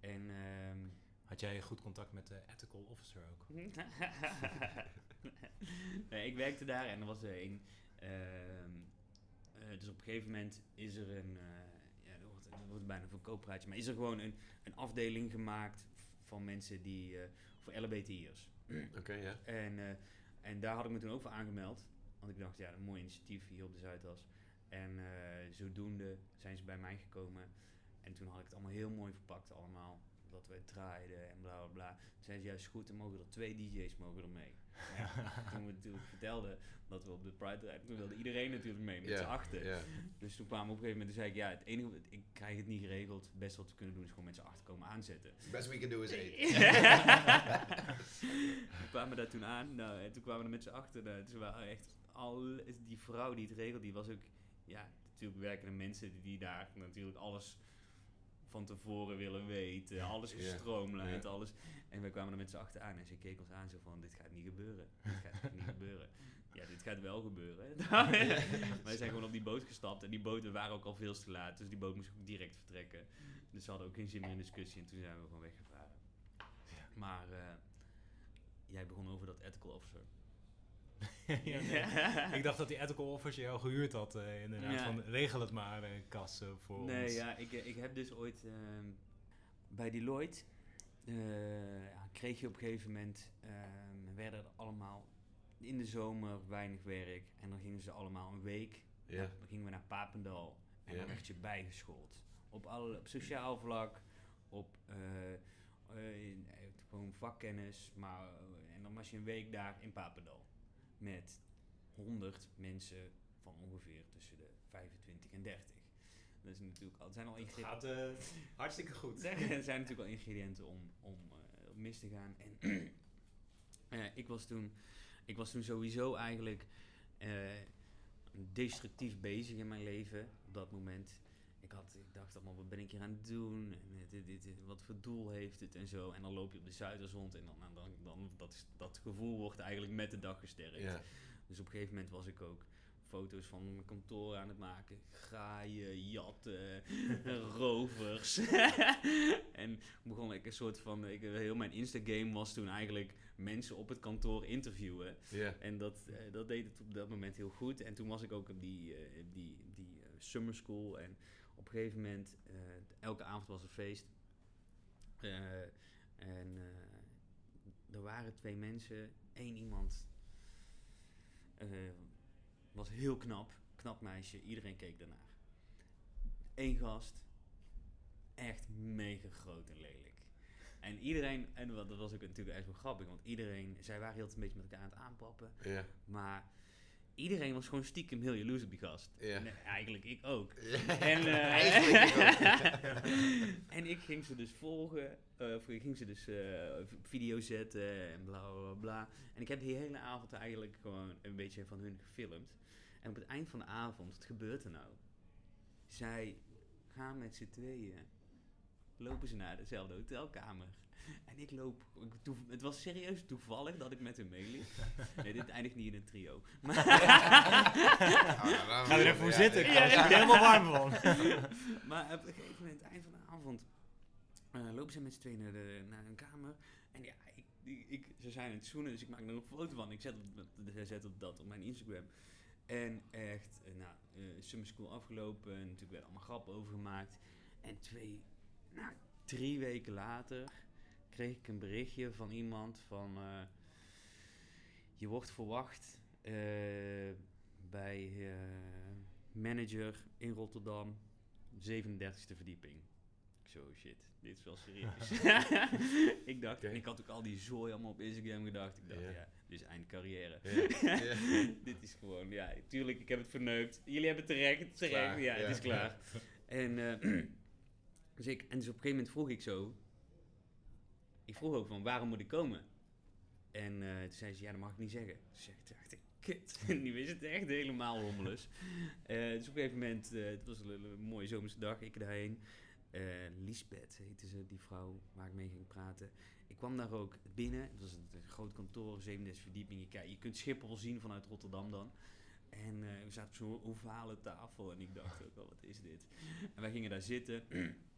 En ehm, Had jij goed contact met de ethical officer ook? [LAUGHS] nee, ik werkte daar en er was er een. ehm, eh, dus op een gegeven moment is er een. eh, ja, dat wordt, dat wordt bijna een verkooppraatje. Maar is er gewoon een, een afdeling gemaakt van mensen die. eh, voor LBTI'ers. [CLEARS THROAT] Oké, ja. En, eh, en daar had ik me toen ook voor aangemeld. Want ik dacht, ja, een mooi initiatief hier op de Zuidas. En eh, zodoende zijn ze bij mij gekomen. En toen had ik het allemaal heel mooi verpakt allemaal. Dat we draaiden en bla bla bla. Toen ze juist goed, dan mogen er twee DJ's mogen er mee. Ja, [LAUGHS] toen we natuurlijk vertelden dat we op de Pride draaiden, toen wilde iedereen natuurlijk mee met z'n achten. ja. Dus toen kwamen we op een gegeven moment, toen zei ik, ja, het enige, ik krijg het niet geregeld. Het beste wat we kunnen doen is gewoon met z'n achter komen aanzetten. Best we can do is eight. [LAUGHS] we kwamen daar toen aan, nou, en toen kwamen we er met z'n achter. Nou, toen waren echt al die vrouw die het regelde, die was ook, ja, natuurlijk werken er mensen die daar natuurlijk alles van tevoren willen weten, alles gestroomlijnd, alles. En wij kwamen er met z'n achter aan en ze keek ons aan zo van, dit gaat niet gebeuren, dit gaat niet [LAUGHS] gebeuren. Ja, dit gaat wel gebeuren. [LAUGHS] [LAUGHS] Wij zijn gewoon op die boot gestapt en die boten waren ook al veel te laat, dus die boot moest ook direct vertrekken. Dus ze hadden ook geen zin meer in discussie en toen zijn we gewoon weggevaren. Maar eh, jij begon over dat ethical officer. Ja, [LAUGHS] nee. Ik dacht dat die ethical officer jou gehuurd had, eh, inderdaad. Ja. Van regel het maar, eh Kas, eh, voor Nee, ons. ja, ik, eh, ik heb dus ooit ehm, bij Deloitte eh, ja, kreeg je op een gegeven moment ehm, werden er allemaal in de zomer weinig werk en dan gingen ze allemaal een week. Ja. Dan gingen we naar Papendal en Ja. dan werd je bijgeschoold op alle op sociaal vlak, op eh, eh, in- eh, gewoon vakkennis, maar en dan was je een week daar in Papendal met 100 mensen van ongeveer tussen de 25 en 30. Dat is natuurlijk al, zijn al ingrediënten. gaat eh, hartstikke goed. [LAUGHS] Er zijn natuurlijk al ingrediënten om, om eh, op mis te gaan. En [CLEARS THROAT] eh, ik, was toen, ik was toen sowieso eigenlijk destructief bezig in mijn leven op dat moment. Ik, had, ik dacht allemaal, wat ben ik hier aan het doen? En, eh, dit, dit, dit, wat voor doel heeft het en zo. En dan loop je op de Zuiderzond en dan, dan, dan, dan dat, is, dat gevoel wordt eigenlijk met de dag gesterkt. Ja. Dus op een gegeven moment was ik ook foto's van mijn kantoor aan het maken. Graaien, jatten, [LAUGHS] rovers. [LAUGHS] en begon ik een soort van... Ik, heel mijn Instagame was toen eigenlijk mensen op het kantoor interviewen. En dat, eh, dat deed het op dat moment heel goed. En toen was ik ook op die, eh, die, die summer school. En op een gegeven moment, eh, elke avond was er feest. Eh, en eh, er waren twee mensen. Eén iemand was heel knap. Knap meisje. Iedereen keek daarnaar. Eén gast. Echt mega groot en lelijk. En iedereen, en dat was ook natuurlijk echt wel grappig, want iedereen, zij waren heel een beetje met elkaar aan het aanpappen. Ja. Maar iedereen was gewoon stiekem heel jaloers op die gast. Ja. Nee, eigenlijk ik ook. Ja. En, [LAUGHS] eh, Eigenlijk [LAUGHS] en ik ging ze dus volgen, eh, of ik ging ze dus eh, video zetten en bla bla bla. En ik heb die hele avond eigenlijk gewoon een beetje van hun gefilmd. En op het eind van de avond, wat gebeurt er nou? Zij gaan met z'n tweeën, lopen ze naar dezelfde hotelkamer. En ik loop, ik toe- het was serieus toevallig dat ik met hun meeliep. [LAUGHS] Nee, dit eindigt niet in een trio. [LAUGHS] Maar Ga er even voor zitten. Ik ben er helemaal warm van. [LAUGHS] maar op een gegeven moment, eind van de avond, eh, lopen ze met z'n tweeën naar, de, naar hun kamer. En ja, ik, die, ik, ze zijn aan het zoenen, dus ik maak er een foto van. Ik zet op, zet op dat op mijn Instagram. En echt, eh, nou, eh, summer school afgelopen. En natuurlijk werden allemaal grappen over gemaakt. En twee, nou, drie weken later kreeg ik een berichtje van iemand van... eh, je wordt verwacht eh, bij eh, manager in Rotterdam, 37e verdieping. Ik zo, shit, dit is wel serieus. [LAUGHS] [LAUGHS] ik dacht, en ik had ook al die zooi allemaal op Instagram gedacht. Ik dacht, Ja. ja, dit is eind carrière. [LAUGHS] Dit is gewoon, ja, tuurlijk, ik heb het verneukt. Jullie hebben het terecht, terecht. Klaar, ja, ja. het is klaar. En, [CLEARS THROAT] dus ik, en dus op een gegeven moment vroeg ik zo, ik vroeg ook van, waarom moet ik komen? En eh, toen zei ze, ja, dat mag ik niet zeggen. Dus ik dacht, ik, kut, [LAUGHS] nu is het echt helemaal hommeles. Eh, dus op een gegeven moment, eh, het was een, mooie zomerse dag, ik daarheen. Lisbeth heette ze, die vrouw waar ik mee ging praten. Ik kwam daar ook binnen, het was een, groot kantoor, 37 verdieping. Je, je kunt Schiphol zien vanuit Rotterdam dan. En we zaten op zo'n ovale tafel en ik dacht ook wat is dit? En wij gingen daar zitten. [CLEARS THROAT]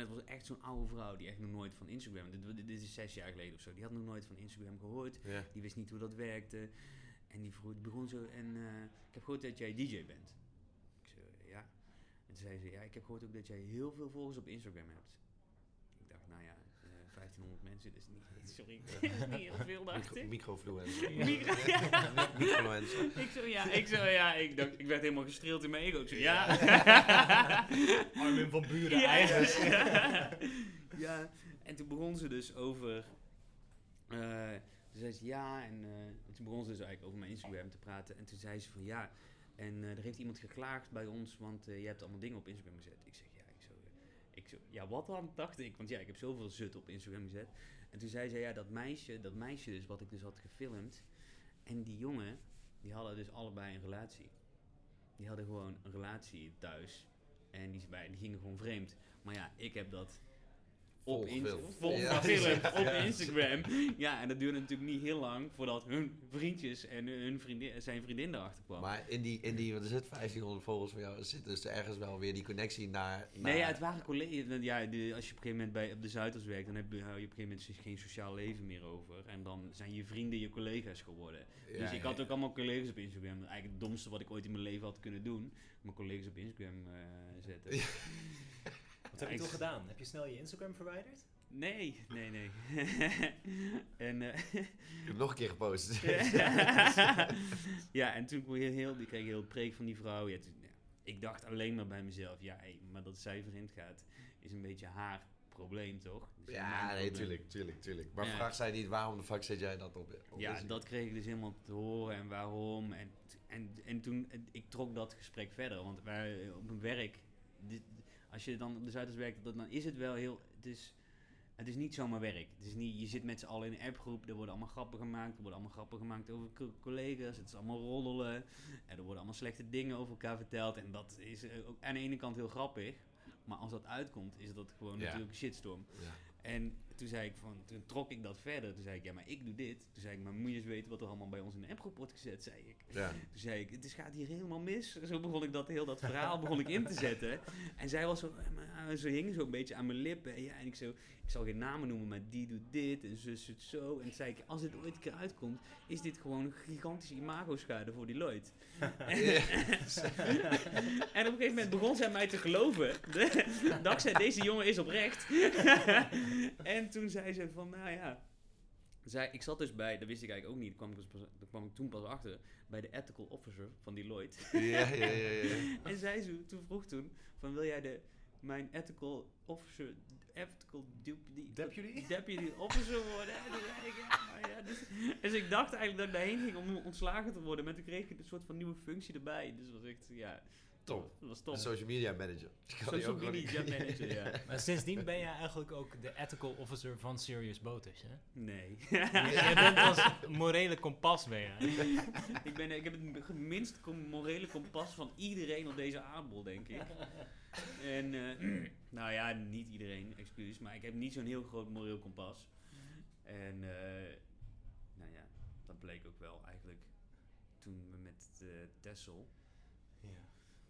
En het was echt zo'n oude vrouw die echt nog nooit van Instagram... Dit, dit is zes jaar geleden of zo. Die had nog nooit van Instagram gehoord. Ja. Die wist niet hoe dat werkte. En die, vroeg, begon zo... En eh, ik heb gehoord dat jij DJ bent. Ik zei, ja. En toen zei ze, ja, ik heb gehoord ook dat jij heel veel volgers op Instagram hebt. Ik dacht, nou ja, 1500 mensen, dat is niet... Sorry, [LAUGHS] dat is niet heel veel, dacht Micro, ik. microfluencer. Micro- [LAUGHS] ja. Microfluencer. Ik zo, ja, ik zo, ja. Ik, dacht, ik werd helemaal gestreeld in mijn ego. Ik zo, ja. [LAUGHS] Armin van Buren, ja. ja, en toen begon ze dus over... eh, toen zei ze ja, en eh, toen begon ze dus eigenlijk over mijn Instagram te praten. En toen zei ze van ja, en eh, er heeft iemand geklaagd bij ons, want eh, je hebt allemaal dingen op Instagram gezet. Ik zeg ja, ik zo, ja wat dan, dacht ik. Want ja, ik heb zoveel zut op Instagram gezet. En toen zei ze ja, dat meisje, dat meisje dus, wat ik dus had gefilmd. En die jongen, die hadden dus allebei een relatie. Die hadden gewoon een relatie thuis. En die, die gingen gewoon vreemd. Maar ja, ik heb dat op Vol Inst- gefilmd. vol Ja. [LAUGHS] op. Instagram. Ja, en dat duurde natuurlijk niet heel lang voordat hun vriendjes en hun vriendin, zijn vriendin erachter kwam. Maar in die, in die, want er zit 1500 volgers van jou, zit dus ergens wel weer die connectie naar... naar Nee, ja, het waren collega's. Ja, als je op een gegeven moment bij, op de Zuiders werkt, dan heb je, hou je op een gegeven moment geen sociaal leven meer over. En dan zijn je vrienden je collega's geworden. Ja, dus ik had ook allemaal collega's op Instagram. Eigenlijk het domste wat ik ooit in mijn leven had kunnen doen. Mijn collega's op Instagram eh, zetten. Wat heb je Ik- toen gedaan? Heb je snel je Instagram verwijderd? Nee, nee, nee. [LAUGHS] en, eh, Ik heb nog een keer gepost. [LAUGHS] ja, en toen kreeg ik heel, die kreeg heel preek van die vrouw. Ja, toen, ja, ik dacht alleen maar bij mezelf, ja, hé, maar dat zij vreemd gaat, is een beetje haar probleem, toch? Niet Ja, nee, probleem. tuurlijk, tuurlijk, tuurlijk. Maar Ja. vraag zij niet, waarom de fuck zet jij dat op? op Ja, dat kreeg ik dus helemaal te horen en waarom. En, en, en toen, en ik trok dat gesprek verder. Want wij op mijn werk, dit, als je dan op de Zuiders werkt, dan is het wel heel... Het is, het is niet zomaar werk. Het is niet, je zit met z'n allen in een appgroep, er worden allemaal grappen gemaakt. Er worden allemaal grappen gemaakt over co- collega's. Het is allemaal roddelen. En er worden allemaal slechte dingen over elkaar verteld. En dat is eh, ook aan de ene kant heel grappig. Maar als dat uitkomt, is dat gewoon Ja. natuurlijk een shitstorm. Ja. En toen zei ik van, toen trok ik dat verder. Toen zei ik, ja, maar ik doe dit. Toen zei ik, maar moet je eens weten wat er allemaal bij ons in de appgroep wordt gezet, zei ik. Ja. Toen zei ik, het is, gaat hier helemaal mis. Zo begon ik dat heel dat verhaal begon ik in te zetten. En zij was zo, eh, maar, eh, ze hing zo een beetje aan mijn lippen. En, ja, en ik zo, ik zal geen namen noemen, maar die doet dit en zus doet zo. En toen zei ik, als dit ooit een keer uitkomt, is dit gewoon een gigantische imago-schade voor Deloitte. En op een gegeven moment begon zij mij te geloven. Dankzij deze jongen is oprecht. en toen zei ze van, nou ja. Zij, ik zat dus bij, dat wist ik eigenlijk ook niet, daar kwam ik, dus pas, daar kwam ik toen pas achter, bij de ethical officer van Deloitte. Ja, ja, ja, ja. [LAUGHS] en zij zo, toen vroeg toen, van wil jij de, mijn ethical officer, ethical deputy, Deputy? deputy officer worden? En toen zei ik, ja, maar ja, dus, dus ik dacht eigenlijk dat ik daarheen ging om ontslagen te worden, maar toen kreeg ik een soort van nieuwe functie erbij. Dus was echt, ja, Top. dat was top. Social media manager. Social media manager, ja. [LAUGHS] Maar sindsdien ben jij eigenlijk ook de ethical officer van Serious Botus, hè? Nee. [LAUGHS] jij bent als morele kompas, ben je. ik, ben, ik heb het minst morele kompas van iedereen op deze aardbol, denk ik. En, eh, [CLEARS THROAT] nou ja, niet iedereen, excuus, maar ik heb niet zo'n heel groot moreel kompas. En, eh, nou ja, dat bleek ook wel eigenlijk toen we met eh Tessel.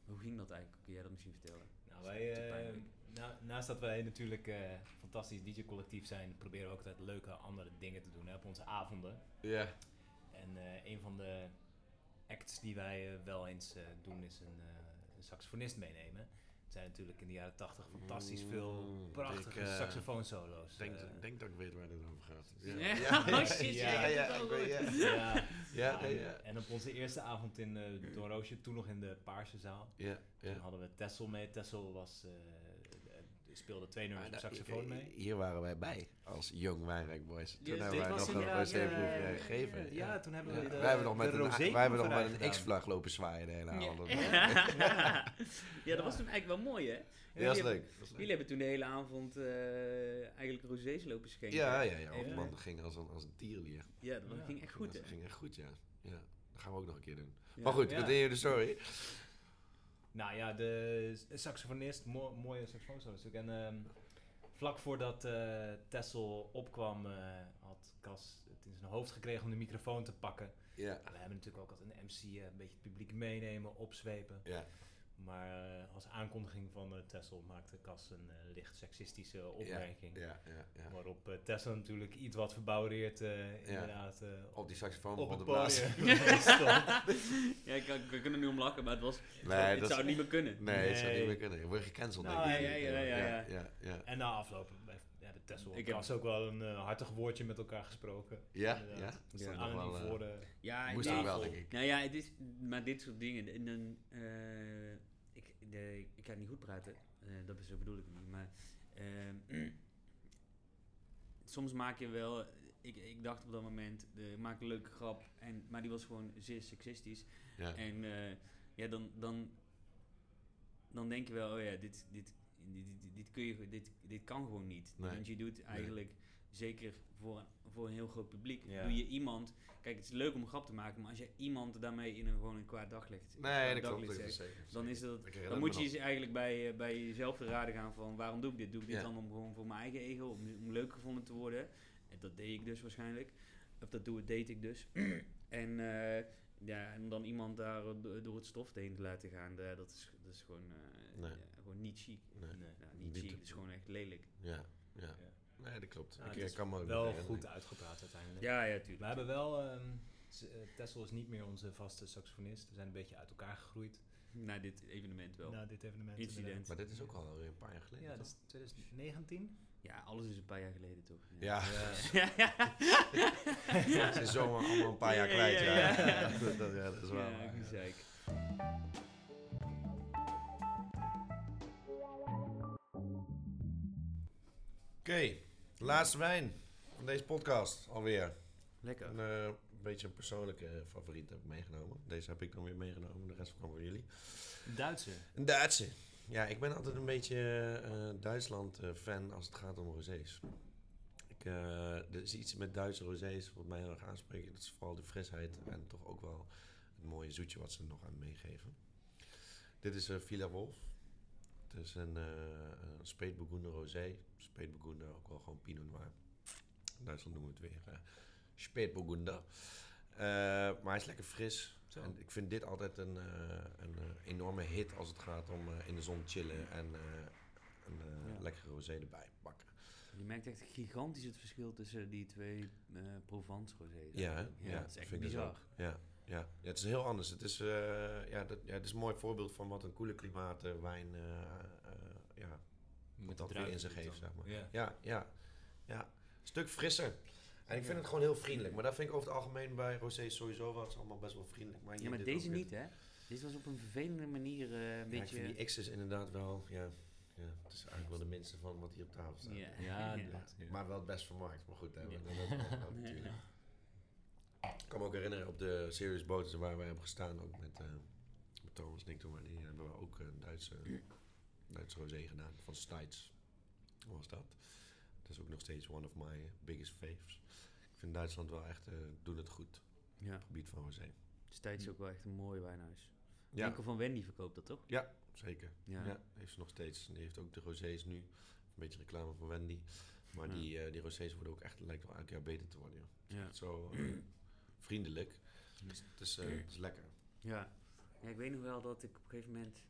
Hoe ging dat eigenlijk? Kun jij dat misschien vertellen? Nou, wij, eh, na- naast dat wij natuurlijk eh fantastisch DJ-collectief zijn, proberen we ook altijd leuke andere dingen te doen hè, op onze avonden. Ja. En eh, een van de acts die wij wel eens eh, doen is een, eh, een saxofonist meenemen. Zijn natuurlijk in de jaren 80 fantastisch veel Mm, prachtige ik, eh, saxofoonsolo's. Ik denk, eh, denk dat ik weet waar dit over gaat. Ja. [LAUGHS] Shit, [LAUGHS] ja, ja, ja, en, op onze eerste avond in uh, Doornroosje, toen nog in de Paarse zaal, Ja, toen ja. hadden we Tessel mee. Tessel was, eh, eh, speelde twee nummers op Maar da- saxofoon hier- mee. Hier waren wij bij als Young Wijnrijk Boys. Toen hebben wij nog een ja, ja, gegeven. Ja, toen hebben we de, wij hebben nog met een, rosé wij hebben nog met gedaan. een X-vlag lopen zwaaien de hele avond. [LAUGHS] Ja. ja, dat was toen eigenlijk wel mooi, hè? Ja, dat is leuk. Jullie hebben toen de hele avond eh, eigenlijk rosés lopen schenken. Ja, ja, ja. Man, dat ging als een, als een tierlier. Ja, dat Ja. ging echt goed, hè? Dat ging echt goed, ja. ja. Dat gaan we ook nog een keer doen. Maar goed, continue de story. Nou ja, de saxofonist, mo- mooie saxofoonsolo natuurlijk. En ehm, vlak voordat eh Tessel opkwam, eh, had Cas het in zijn hoofd gekregen om de microfoon te pakken. Ja. We hebben natuurlijk ook altijd een MC, eh, een beetje het publiek meenemen, opzwepen. Ja. Maar eh, als aankondiging van eh, Tessel maakte Cas een eh, licht seksistische opmerking. Ja, ja, ja. Waarop eh, Tessel natuurlijk iets wat verbouwereerd eh, inderdaad eh, Op die saxofoon op te blazen. [LAUGHS] Ja, ik kan, we kunnen er nu om lachen, maar het was... Nee, het dat zou is- niet meer kunnen. Nee, het zou Nee. niet meer kunnen. Je wordt gecanceld, Nou, denk ik. ja, ja, ja, ja. ja, ja. En na afloop hebben Tessel en Ik heb- Cas ook wel een hartig woordje met elkaar gesproken. Ja, ja. Is is aan nog wel, eh, voor de... Ja, Moest nee, ook wel, denk ik. Nou ja, het is, maar dit soort dingen. En dan, eh, ik, de, ik kan niet goed praten, eh, dat zo bedoel ik niet. Maar ehm, [CLEARS THROAT] soms maak je wel. Ik, ik dacht op dat moment, ik maak een leuke grap, en, maar die was gewoon zeer seksistisch. Ja. En eh, ja, dan, dan, dan denk je wel, oh ja, dit, dit, dit, dit, dit kun je, dit, dit kan gewoon niet. Nee. Want je doet eigenlijk, zeker voor, voor een heel groot publiek, Ja. doe je iemand... Kijk, het is leuk om een grap te maken, maar als je iemand daarmee in een, gewoon een kwaad daglicht, Nee, dat klopt. zeker. dan, is dat, dan moet je je eigenlijk bij, eh, bij jezelf te raden gaan van waarom doe ik dit? Doe ik dit Ja. dan om gewoon voor mijn eigen ego, om, om leuk gevonden te worden? En dat deed ik dus waarschijnlijk. Of dat doe, deed ik dus. [CLEARS THROAT] en, eh, ja, en dan iemand daar do- door het stof heen te laten gaan, eh, dat, is, dat is gewoon, Nee. ja, gewoon niet chic. Nee. Nee. Ja, niet Niet chic, het is gewoon echt lelijk. Ja, ja. Ja. Nee, dat klopt. Ja, ik het kan wel goed uitgepraat uiteindelijk. Ja, ja, tuurlijk. We hebben wel... ehm, eh, Tessel is niet meer onze vaste saxofonist. We zijn een beetje uit elkaar gegroeid. Na dit evenement wel. Na dit evenement. Incident. inderdaad. Maar dit is ook al weer een paar jaar geleden. Ja, toch? dat is 2019. Ja, alles is een paar jaar geleden toch? Ja, ja. [LAUGHS] ze is zomaar allemaal een paar jaar Ja, kwijt. Ja, ja, [LAUGHS] ja. dat, dat- ja, dat is wel Ja, waar, ja. gezeik. Laatste wijn van deze podcast alweer. Lekker. Een eh, beetje een persoonlijke favoriet heb ik meegenomen. Deze heb ik dan weer meegenomen, de rest kwam voor jullie. Duitser. Een Duitse. Ja, ik ben altijd een beetje eh, Duitsland-fan als het gaat om rosés. Ik, eh, er is iets met Duitse rosés wat mij heel erg aanspreekt. Dat is vooral de frisheid en toch ook wel het mooie zoetje wat ze er nog aan meegeven. Dit is eh Villa Wolf. Het is een, uh, een rosé. Speetburgunder, ook wel gewoon Pinot Noir. In Duitsland noemen we het weer uh, Speetburgunder. Uh, maar hij is lekker fris. Zo. En ik vind dit altijd een, uh, een enorme hit als het gaat om in de zon chillen en een Ja. lekkere rosé erbij pakken. Je merkt echt gigantisch het verschil tussen die twee eh Provence rosés. Ja, ja, dat is echt vind ik dus bizar. Ja, ja. ja, het is heel anders. Het is, uh, ja, dat, ja, het is een mooi voorbeeld van wat een koele klimaat wijn uh, ja, Met dat weer in zich heeft, zeg maar. Ja. Ja, ja, ja. Een stuk frisser. En ik vind het gewoon heel vriendelijk. Maar dat vind ik over het algemeen bij rosé sowieso wel. Het is allemaal best wel vriendelijk. Maar, Ja, hier maar dit deze niet, hè? Dit was op een vervelende manier eh, een Ja, ik beetje... vind die X is inderdaad wel, ja, ja, het is eigenlijk wel de minste van wat hier op tafel staat. Ja. Ja. Maar wel het best vermarkt. Maar goed, hè, Ja. dat, dat, dat, dat [LAUGHS] natuurlijk. Ik kan me ook herinneren op de Serious Boats waar wij hebben gestaan, ook met, eh met Thomas Nick toen, maar die hebben we ook een Duitse, Duitse rosé gedaan, van Steitz was dat. Dat is ook nog steeds one of my biggest faves. Ik vind Duitsland wel echt, eh doen het goed, op Ja, het gebied van rosé. Steeds is ook wel echt een mooi wijnhuis. Ja, Winkel van Wendy verkoopt dat, toch? ja zeker. Ja. Ja. heeft ze nog steeds. Die heeft ook de rosés nu. Een beetje reclame voor Wendy. Maar Ja. die, eh, die rosés worden ook echt, lijkt wel elk jaar beter te worden. Ja. echt zo eh, vriendelijk. Dus het is, eh, het is lekker. Ja. ja, ik weet nog wel dat ik op een gegeven moment...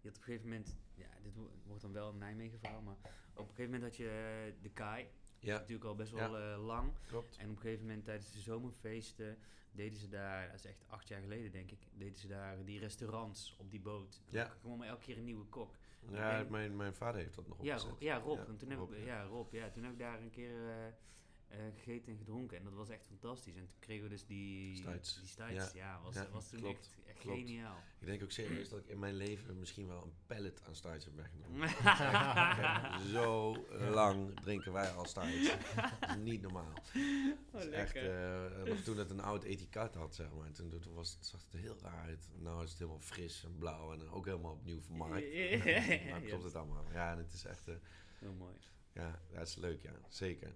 je had op een gegeven moment, ja, dit wo- wordt dan wel een Nijmegen verhaal, maar op een gegeven moment had je eh, de Kai, Ja, natuurlijk al best Ja. wel eh, lang. klopt. En op een gegeven moment tijdens de zomerfeesten deden ze daar, dat is echt acht jaar geleden denk ik, deden ze daar die restaurants op die boot. En Ja. dan kwam er elke keer een nieuwe kok. Ja, En- mijn, mijn vader heeft dat nog Ja, opgezet. Ja, Rob. Ja, en toen heb Rob, ik, ja. ja. Rob, ja. Toen heb ik daar een keer eh, gegeten en gedronken. En dat was echt fantastisch. En toen kregen we dus die Stuits. Die stuits. Ja. Ja, was, Ja, was toen klopt, echt, echt klopt. geniaal. Ik denk ook serieus dat ik in mijn leven misschien wel een pallet aan stuits heb weggenomen. [LAUGHS] Zo lang drinken wij al stuits. Dat is niet normaal. Oh, is echt, eh, nog toen het een oud etiket had, zeg maar. Toen, toen was, het- zag het er heel raar uit. Nou is het helemaal fris en blauw en ook helemaal opnieuw vermarkt. [LAUGHS] Nou klopt het allemaal. Ja, en het is echt... Heel mooi. ja, dat is leuk, ja. Zeker.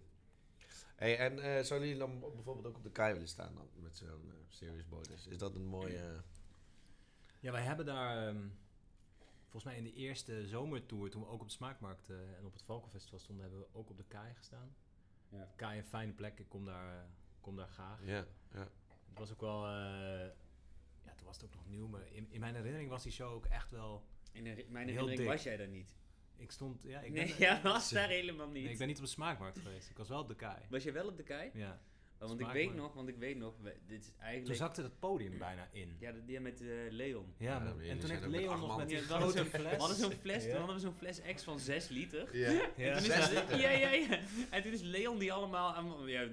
Hey, en eh zouden jullie dan bijvoorbeeld ook op de kei willen staan dan? Met zo'n eh, serious bonus? Is dat een mooie... Ja, wij hebben daar ehm, volgens mij in de eerste zomertour, toen we ook op de Smaakmarkt eh, en op het Valkenfestival stonden, hebben we ook op de Kaai gestaan. Ja. Kaai een fijne plek, ik kom daar, kom daar graag. ja, ja. Het was ook wel, eh, ja, toen was het ook nog nieuw, maar in, in mijn herinnering was die show ook echt wel, In mijn herinnering dik. was jij daar niet. Ik stond, ja, ik nee, ben, [LAUGHS] jij was daar helemaal niet. nee, ik ben niet op de Smaakmarkt geweest, ik was wel op de Kaai. Was je wel op de kei? Ja. Oh, want ik weet nog, want ik weet nog, dit is Toen eigenlijk... zakte het podium bijna in. Ja, die met eh, Leon. Ja, en toen heeft met Leon nog met die grote zo'n- fles. We hadden zo'n fles, Ja. toen hadden we zo'n fles X van 6 liter. Ja. En Ja. toen is, liter? ja, ja, ja. En toen is Leon die allemaal, allemaal- ja,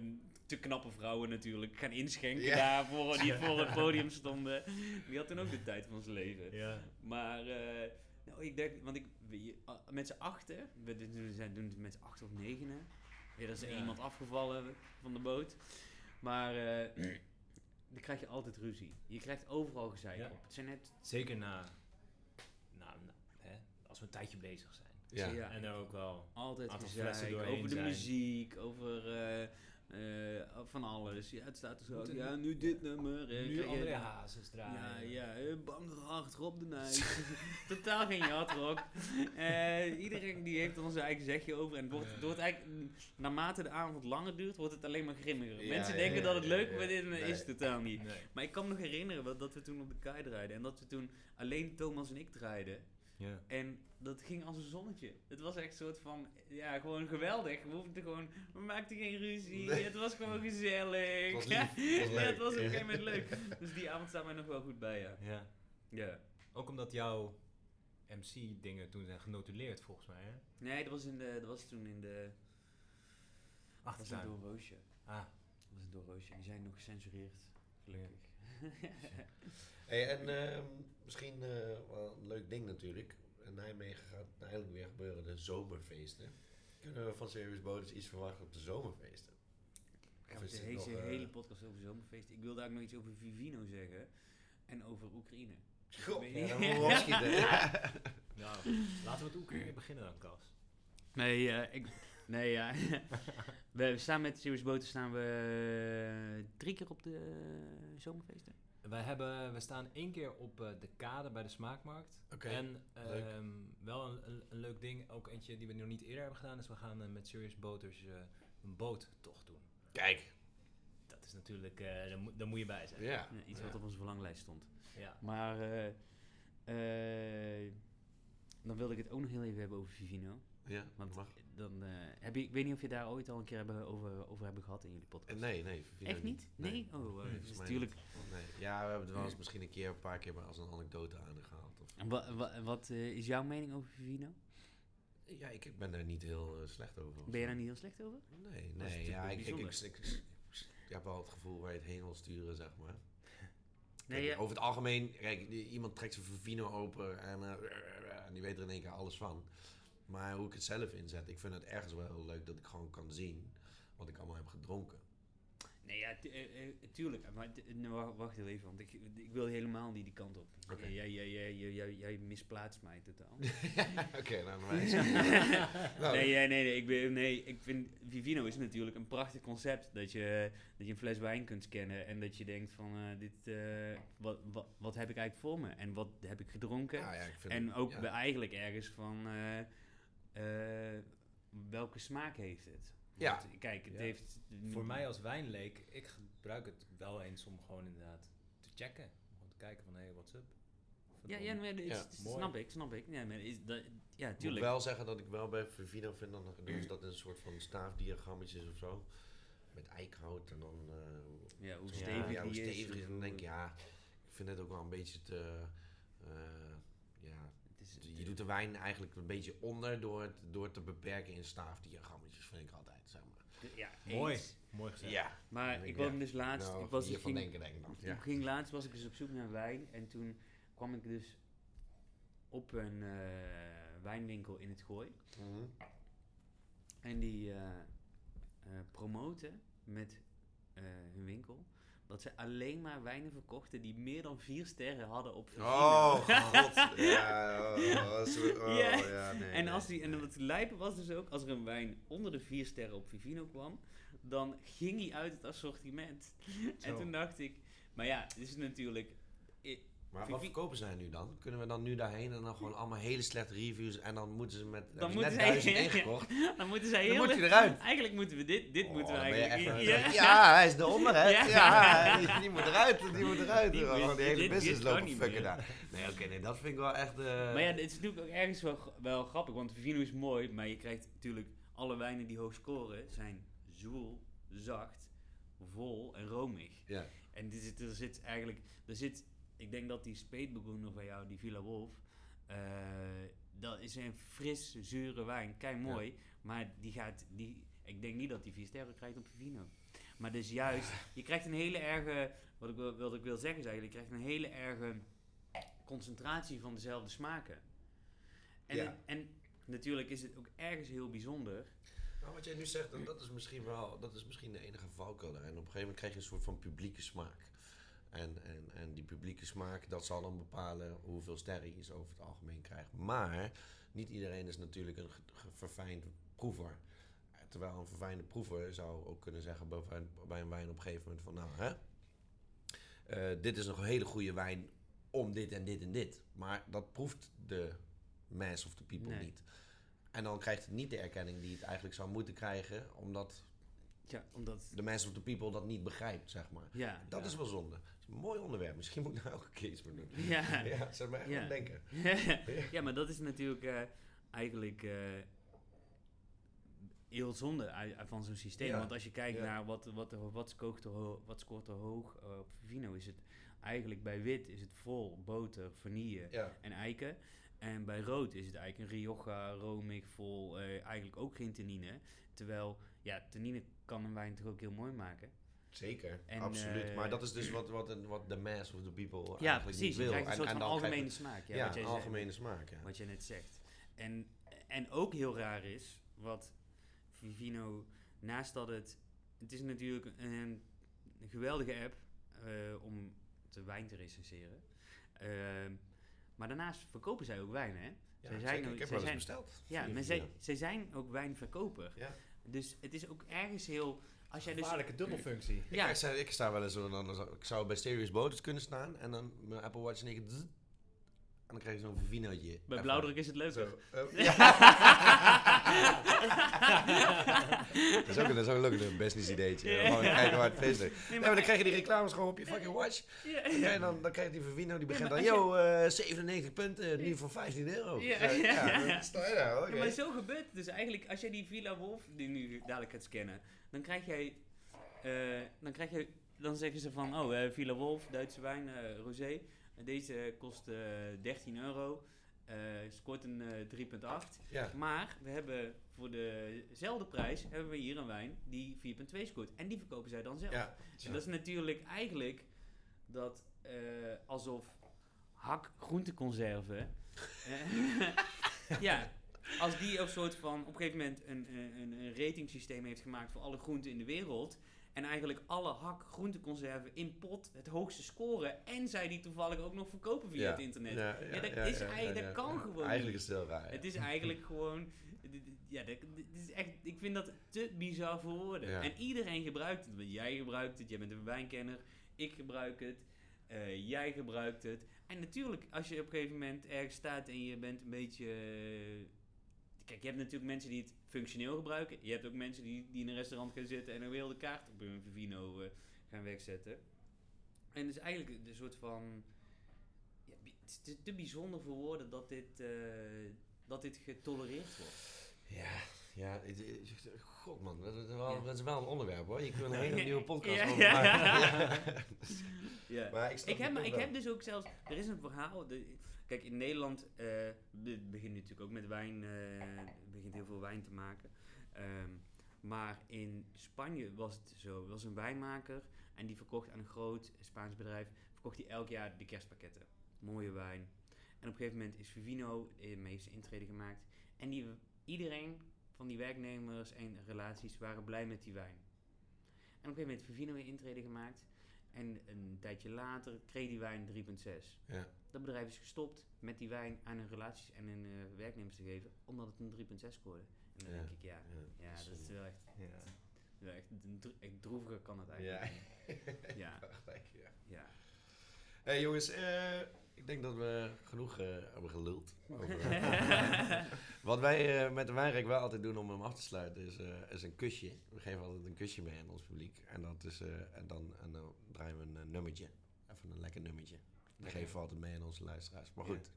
te knappe vrouwen natuurlijk, gaan inschenken Ja. daar voor, die [LAUGHS] voor het podium stonden. Die had toen ook de tijd van zijn leven. Ja. Maar, eh, nou, ik denk, want ik, ah, met z'n achten, we doen- het met z'n acht of negenen. Ja, er is er Ja. iemand afgevallen van de boot. Maar eh, dan krijg je altijd ruzie. Je krijgt overal gezeik Ja. op. Het zijn net, Zeker na, na, na- hè, als we een tijdje bezig zijn. Ja. Ja. En er ook wel. Altijd Aantal flessen gezeik doorheen over de zijn. muziek, over eh, eh, van alles. Ja, het staat er zo. Moeten- Ja, nu dit nummer. eh, Nu je- André Hazes Ja, draaien. ja, eh, bang hard, Rob de Nijs. [LAUGHS] Totaal geen jatrok. Eh iedereen die heeft er zijn eigen zegje over. En het wordt, het wordt eigenlijk, naarmate de avond langer duurt, wordt het alleen maar grimmiger. Ja, Mensen ja, denken ja, dat het ja, leuk ja. maar dit Nee. is het totaal niet. Nee. Maar ik kan me nog herinneren dat we toen op de kei draaiden. En dat we toen alleen Thomas en ik draaiden. Ja. En dat ging als een zonnetje. Het was echt een soort van, ja, gewoon geweldig. We hoefden gewoon, we maakten geen ruzie. Nee. Het was gewoon gezellig. Het was lief, [LAUGHS] het was ja, het was op een gegeven moment leuk. Dus die avond staat mij nog wel goed bij, ja. ja. Ja. Ook omdat jouw MC-dingen toen zijn genotuleerd, volgens mij. Hè? Nee, dat was, in de, dat was toen in de... Dat was een doorroosje. Ah, Dat was een doorroosje. Die zijn nog gecensureerd. Gelukkig. [LAUGHS] Hey, en ehm, misschien eh, wel een leuk ding natuurlijk. In Nijmegen gaat eigenlijk weer gebeuren de zomerfeesten. Kunnen we van Serious Bonus iets verwachten op de zomerfeesten? Gaan we is de dit nog, hele, eh, hele podcast over zomerfeest. Ik wilde eigenlijk nog iets over Vivino zeggen. En over Oekraïne. Goh, weet [LAUGHS] ja, niet. dan moeten we opschieten. nou, laten we het Oekraïne beginnen dan, Kas. Nee, eh, ik... Nee, ja. [LAUGHS] we staan met Serious Boten staan we drie keer op de zomerfeesten. Wij hebben, we staan één keer op eh, de kade bij de Smaakmarkt. Oké, en ehm, wel een, een, een leuk ding, ook eentje die we nog niet eerder hebben gedaan, is we gaan eh, met Serious Boaters eh, een boottocht doen. Kijk. Dat is natuurlijk, eh daar, moet, daar moet je bij zijn. Ja. Ja, iets Ja. wat op onze verlanglijst stond. Ja. Maar eh, eh, dan wilde ik het ook nog heel even hebben over Vivino. Ja, Want mag. Dan eh, heb je, ik weet niet of je daar ooit al een keer hebben over, over hebben gehad in jullie podcast. Eh, Nee, nee. Echt niet? Nee? Oh, Nee, dus natuurlijk. niet. Nee. Ja, we hebben het wel eens misschien een keer, een paar keer maar als een anekdote aangehaald. Of... En wa, wa- wat eh, is jouw mening over Vivino? Ja, ik, ben daar niet heel slecht over. Ben je daar niet heel slecht over? Nee, nee. natuurlijk Ja, ik, ik, ik, ik, heb wel het gevoel waar je het heen wil sturen, zeg maar. [LAUGHS] Nee, Kijk, ja. Over het algemeen, kijk, iemand trekt zijn Vivino open en, en die weet er in één keer alles van. Maar hoe ik het zelf inzet, ik vind het ergens wel heel leuk dat ik gewoon kan zien wat ik allemaal heb gedronken. Nee, ja, tu- eh, eh, tuurlijk. Maar eh, wa- wacht even, want ik, ik wil helemaal niet die kant op. Oké. Jij, jij, jij, jij, misplaatst mij totaal. [LAUGHS] Oké, nou, dan wijs. Nou, nee, nee, nee, ik ben, nee, ik vind Vivino is natuurlijk een prachtig concept. Dat je, dat je een fles wijn kunt scannen en dat je denkt van, dit, wat, wat, wat heb ik eigenlijk voor me? En wat heb ik gedronken? ja, ja, ik vind en ook ja. eigenlijk ergens van, eh, welke smaak heeft het? Ja. Want, Kijk, het Ja. heeft... Voor mij als wijnleek, ik gebruik het wel eens om gewoon inderdaad te checken. Om gewoon te kijken van, hé, hey, what's up? Ja, ja, maar, mooi. snap ik, snap ik. Ja, maar is dat, ja, Ik moet tuurlijk. wel zeggen dat ik wel bij Vivino vind, dan ze dat in een soort van staafdiagrammetjes of zo. Met eikenhout en dan... eh, Ja, hoe ja, stevig ja, hoe die is. stevig. En dan denk ik, ja, ik vind het ook wel een beetje te... eh, ja, het is- je doet de wijn eigenlijk een beetje onder door het, door het te beperken in staafdiagrammetjes, vind ik altijd, zeg maar. Ja, Mooi. eens. Mooi gezegd. Ja. Maar ik Ja. was dus laatst, Nou, ik was, ik hiervan ging, denken denk ik dan. ik Ja. ging laatst was ik dus op zoek naar wijn en toen kwam ik dus op een eh, wijnwinkel in het Gooi. Mhm. En die eh, eh, promoten met eh, hun winkel dat ze alleen maar wijnen verkochten die meer dan vier sterren hadden op Vivino. Oh, god. [LAUGHS] Ja, oh, oh, zo- oh, Ja. ja, nee, en, als die, en wat lijpen was dus ook, als er een wijn onder de vier sterren op Vivino kwam, dan ging hij uit het assortiment. En toen dacht ik, maar ja, het is natuurlijk... Maar wat verkopen zij nu dan? Kunnen we dan nu daarheen en dan gewoon allemaal hele slechte reviews en dan moeten ze met Dan moeten net [LAUGHS] zij-? Dan moeten zij Dan heel... moet je eruit. Eigenlijk moeten we dit, dit Oh, moeten we eigenlijk... ja. [LAUGHS] ja, hij is eronder hè? Ja. Ja, die, die moet eruit, die moet eruit. Die moet- die hele dit- business kan lopen fucken daar. Nee, oké, nee, dat vind ik wel echt... eh, Maar ja, het is natuurlijk ook ergens wel, wel grappig, want Vivino is mooi, maar je krijgt natuurlijk alle wijnen die hoog scoren zijn zwoel, zacht, vol en romig. ja. En er zit, er zit eigenlijk, er zit, ik denk dat die speetbegonnen van jou, die Villa Wolf, eh, dat is een fris, zure wijn, kei mooi, maar die gaat, die, ik denk niet dat die vier sterren krijgt op Vivino. Maar dus juist, [LAUGHS] je krijgt een hele erge, wat ik, wil, wat ik wil zeggen is eigenlijk, je krijgt een hele erge concentratie van dezelfde smaken. En, Ja. en natuurlijk is het ook ergens heel bijzonder. Nou, wat jij nu zegt, dat, dat is misschien wel, dat is misschien de enige valkuil. En op een gegeven moment krijg je een soort van publieke smaak. En, en, en die publieke smaak, dat zal dan bepalen hoeveel sterren je over het algemeen krijgt. Maar niet iedereen is natuurlijk een verfijnd proever. Terwijl een verfijnde proever zou ook kunnen zeggen bij, een- bij een wijn op een gegeven moment van, nou hè, eh, dit is nog een hele goede wijn om dit en dit en dit. Maar dat proeft de mass of the people Nee. niet. En dan krijgt het niet de erkenning die het eigenlijk zou moeten krijgen, omdat Ja, omdat, de mass of the people dat niet begrijpt, zeg maar. ja. Dat ja. is wel zonde. Is een mooi onderwerp. Misschien moet ik daar elke keer iets mee doen. Ja. Ja, ze hebben echt Ja. aan denken. ja, maar dat is natuurlijk eh, eigenlijk eh, heel zonde van zo'n systeem. Ja. Want als je kijkt naar wat, wat, wat, scoort er, ho- wat scoort er hoog eh, op Vivino, is het eigenlijk bij wit is het vol boter, vanille en eiken. En bij rood is het eigenlijk een Rioja, romig, vol, eigenlijk ook geen tannine. Terwijl, ja, tannine kan een wijn toch ook heel mooi maken. Zeker, En, absoluut. eh, maar dat is dus wat, wat, wat de mass of the people Ja, eigenlijk precies. niet wil. krijgt een soort van krijg algemene smaak. Ja, Ja, wat jij zei. algemene smaak, ja. wat je net zegt. En, en ook heel raar is, wat Vivino, naast dat het... Het is natuurlijk een, een geweldige app eh, om de wijn te recenseren. Ehm, maar daarnaast verkopen zij ook wijn, hè? Ja, Zij zijn ook- ik heb wel eens besteld. Ja, maar zij, zij zijn ook wijnverkoper. Ja. Dus het is ook ergens heel... Als jij dus... Gevaarlijke dubbelfunctie. Ja, Ik, sta, ik sta wel eens, zo, dan, ik zou bij Serious Botus kunnen staan en dan mijn Apple Watch en ik en dan krijg je zo'n Vivinootje. bij blauwdruk is het leuker. Zo, ja. [LAUGHS] [LAUGHS] [LAUGHS] dat is ook, dat is ook een leuk business ideetje. Ja. Gewoon kijken waar het feest is. Nee, Nee, maar- dan krijg je die reclames gewoon op je fucking watch. Ja. En dan, dan krijg je die Vivino, die begint dan, yo, eh 97 punten, nu voor 15 euro. Ja, ja, ja. dan sta je daar. Ja, maar zo gebeurt het dus eigenlijk. Als jij die Villa Wolf, die nu dadelijk gaat scannen, dan krijg jij, eh, dan krijg je, dan zeggen ze van, oh, eh, Villa Wolf, Duitse wijn, rosé. Deze kost eh 13 euro, eh, scoort een eh 3,8. Ja. Maar we hebben voor dezelfde prijs, hebben we hier een wijn die 4,2 scoort. En die verkopen zij dan zelf. Ja. En dat is natuurlijk eigenlijk dat eh, alsof hak groenteconserve. eh, [LAUGHS] ja, als die op soort van op een gegeven moment een, een, een, een ratingsysteem heeft gemaakt voor alle groenten in de wereld. En eigenlijk alle hak groenteconserven in pot het hoogste scoren. En zij die toevallig ook nog verkopen via Ja. het internet. Ja, Ja, dat is eigenlijk- dat kan gewoon Eigenlijk niet. is het heel raar. ja. Het is eigenlijk gewoon. Ja, dit, dit is echt, ik vind dat te bizar voor woorden. Ja. En iedereen gebruikt het. Want jij gebruikt het, jij bent een wijnkenner. Ik gebruik het. eh, jij gebruikt het. En natuurlijk, als je op een gegeven moment ergens staat en je bent een beetje. eh, Kijk, je hebt natuurlijk mensen die het functioneel gebruiken. Je hebt ook mensen die, die in een restaurant gaan zitten en een wilde kaart op hun Vivino eh, gaan wegzetten. En dus eigenlijk een soort van ja, het is te, te bijzonder voor woorden dat dit, dat dit getolereerd wordt. Ja, ja. God man, dat is, wel, Ja. dat is wel een onderwerp hoor. Je kunt een hele nieuwe podcast Ja, over [LAUGHS] ja, maken. Ja. [LAUGHS] Maar ik, heb, het maar ik heb dus ook zelfs, er is een verhaal. De, kijk, in Nederland eh het begint natuurlijk ook met wijn, eh begint heel veel wijn te maken. Ehm, maar in Spanje was het zo, er was een wijnmaker en die verkocht aan een groot Spaans bedrijf, verkocht hij elk jaar de kerstpakketten. Mooie wijn. En op een gegeven moment is Vivino eh, mee zijn intrede gemaakt. En die, iedereen van die werknemers en relaties waren blij met die wijn. En op een gegeven moment heeft Vivino weer intrede gemaakt. En een tijdje later kreeg die wijn 3,6. Ja. Dat bedrijf is gestopt met die wijn aan hun relaties en hun eh, werknemers te geven, omdat het een 3,6 scoorde. En dan Ja. denk ik, ja, Ja, ja dat is wel echt, Ja. echt, droeviger kan het eigenlijk. [LAUGHS] Ja, ja. ja. Hey jongens, eh, ik denk dat we genoeg eh, hebben geluld. Over, [LAUGHS] eh, wat wij eh, met de wijnrijk wel altijd doen om hem af te sluiten is, eh, is een kusje. We geven altijd een kusje mee aan ons publiek. En, dat is, eh, en, dan, en dan draaien we een nummertje. Even een lekker nummertje. Dat Lekker. geven we altijd mee aan onze luisteraars. Maar goed,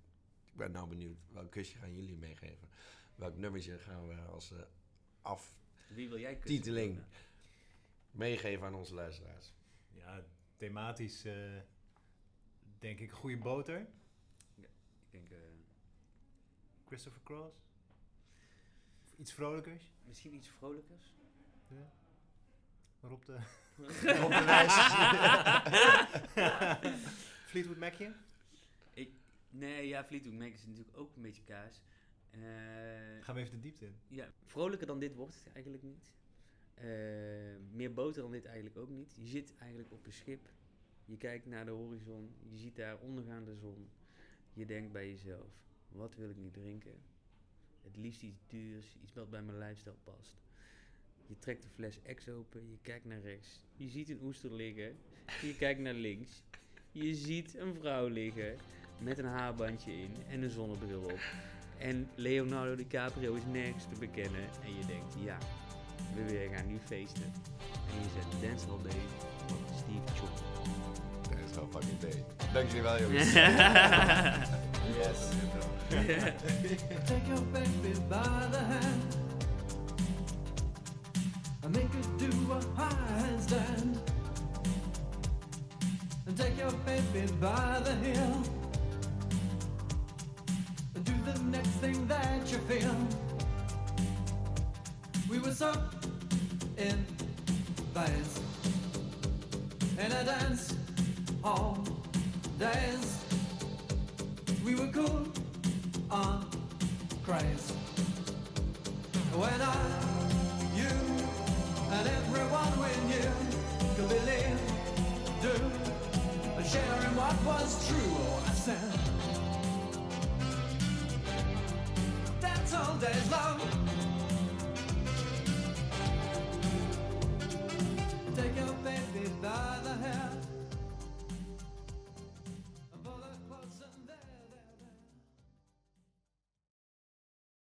ik ben nou benieuwd. Welk kusje gaan jullie meegeven? Welk nummertje gaan we als eh af Wie wil jij? Titeling. Meegeven aan onze luisteraars? Ja, thematisch eh, denk ik goede boter. Ik denk, eh, Christopher Cross. Of iets vrolijkers. misschien iets vrolijkers. Ja. Rob de, [LAUGHS] Op de lijst. [LAUGHS] Fleetwood Macje. Nee, ja, Fleetwood Mac is natuurlijk ook een beetje kaas. Eh, Gaan we even de diepte in. Ja, vrolijker dan dit wordt het eigenlijk niet. Eh, meer boter dan dit eigenlijk ook niet. Je zit eigenlijk op een schip. Je kijkt naar de horizon. Je ziet daar ondergaande zon. Je denkt bij jezelf: wat wil ik nu drinken? Het liefst iets duurs, iets wat bij mijn lifestyle past. Je trekt de fles X open, je kijkt naar rechts. Je ziet een oester liggen. Je kijkt naar links. Je ziet een vrouw liggen met een haarbandje in en een zonnebril op. En Leonardo DiCaprio is nergens te bekennen. En je denkt, ja, we weer gaan nu feesten. En je zet Dance All Day van Steve Jobs. Dat is gewoon fucking day. Dank jullie wel, jongens. yes. Take your baby by the hand and make her do a handstand. And take your baby by the heel and do the next thing that you feel. We were so in phase in a dance all days. We were cool on uh, craze. When I, you, and everyone we knew could believe, do, and sharing what was true. I said, dance all days long.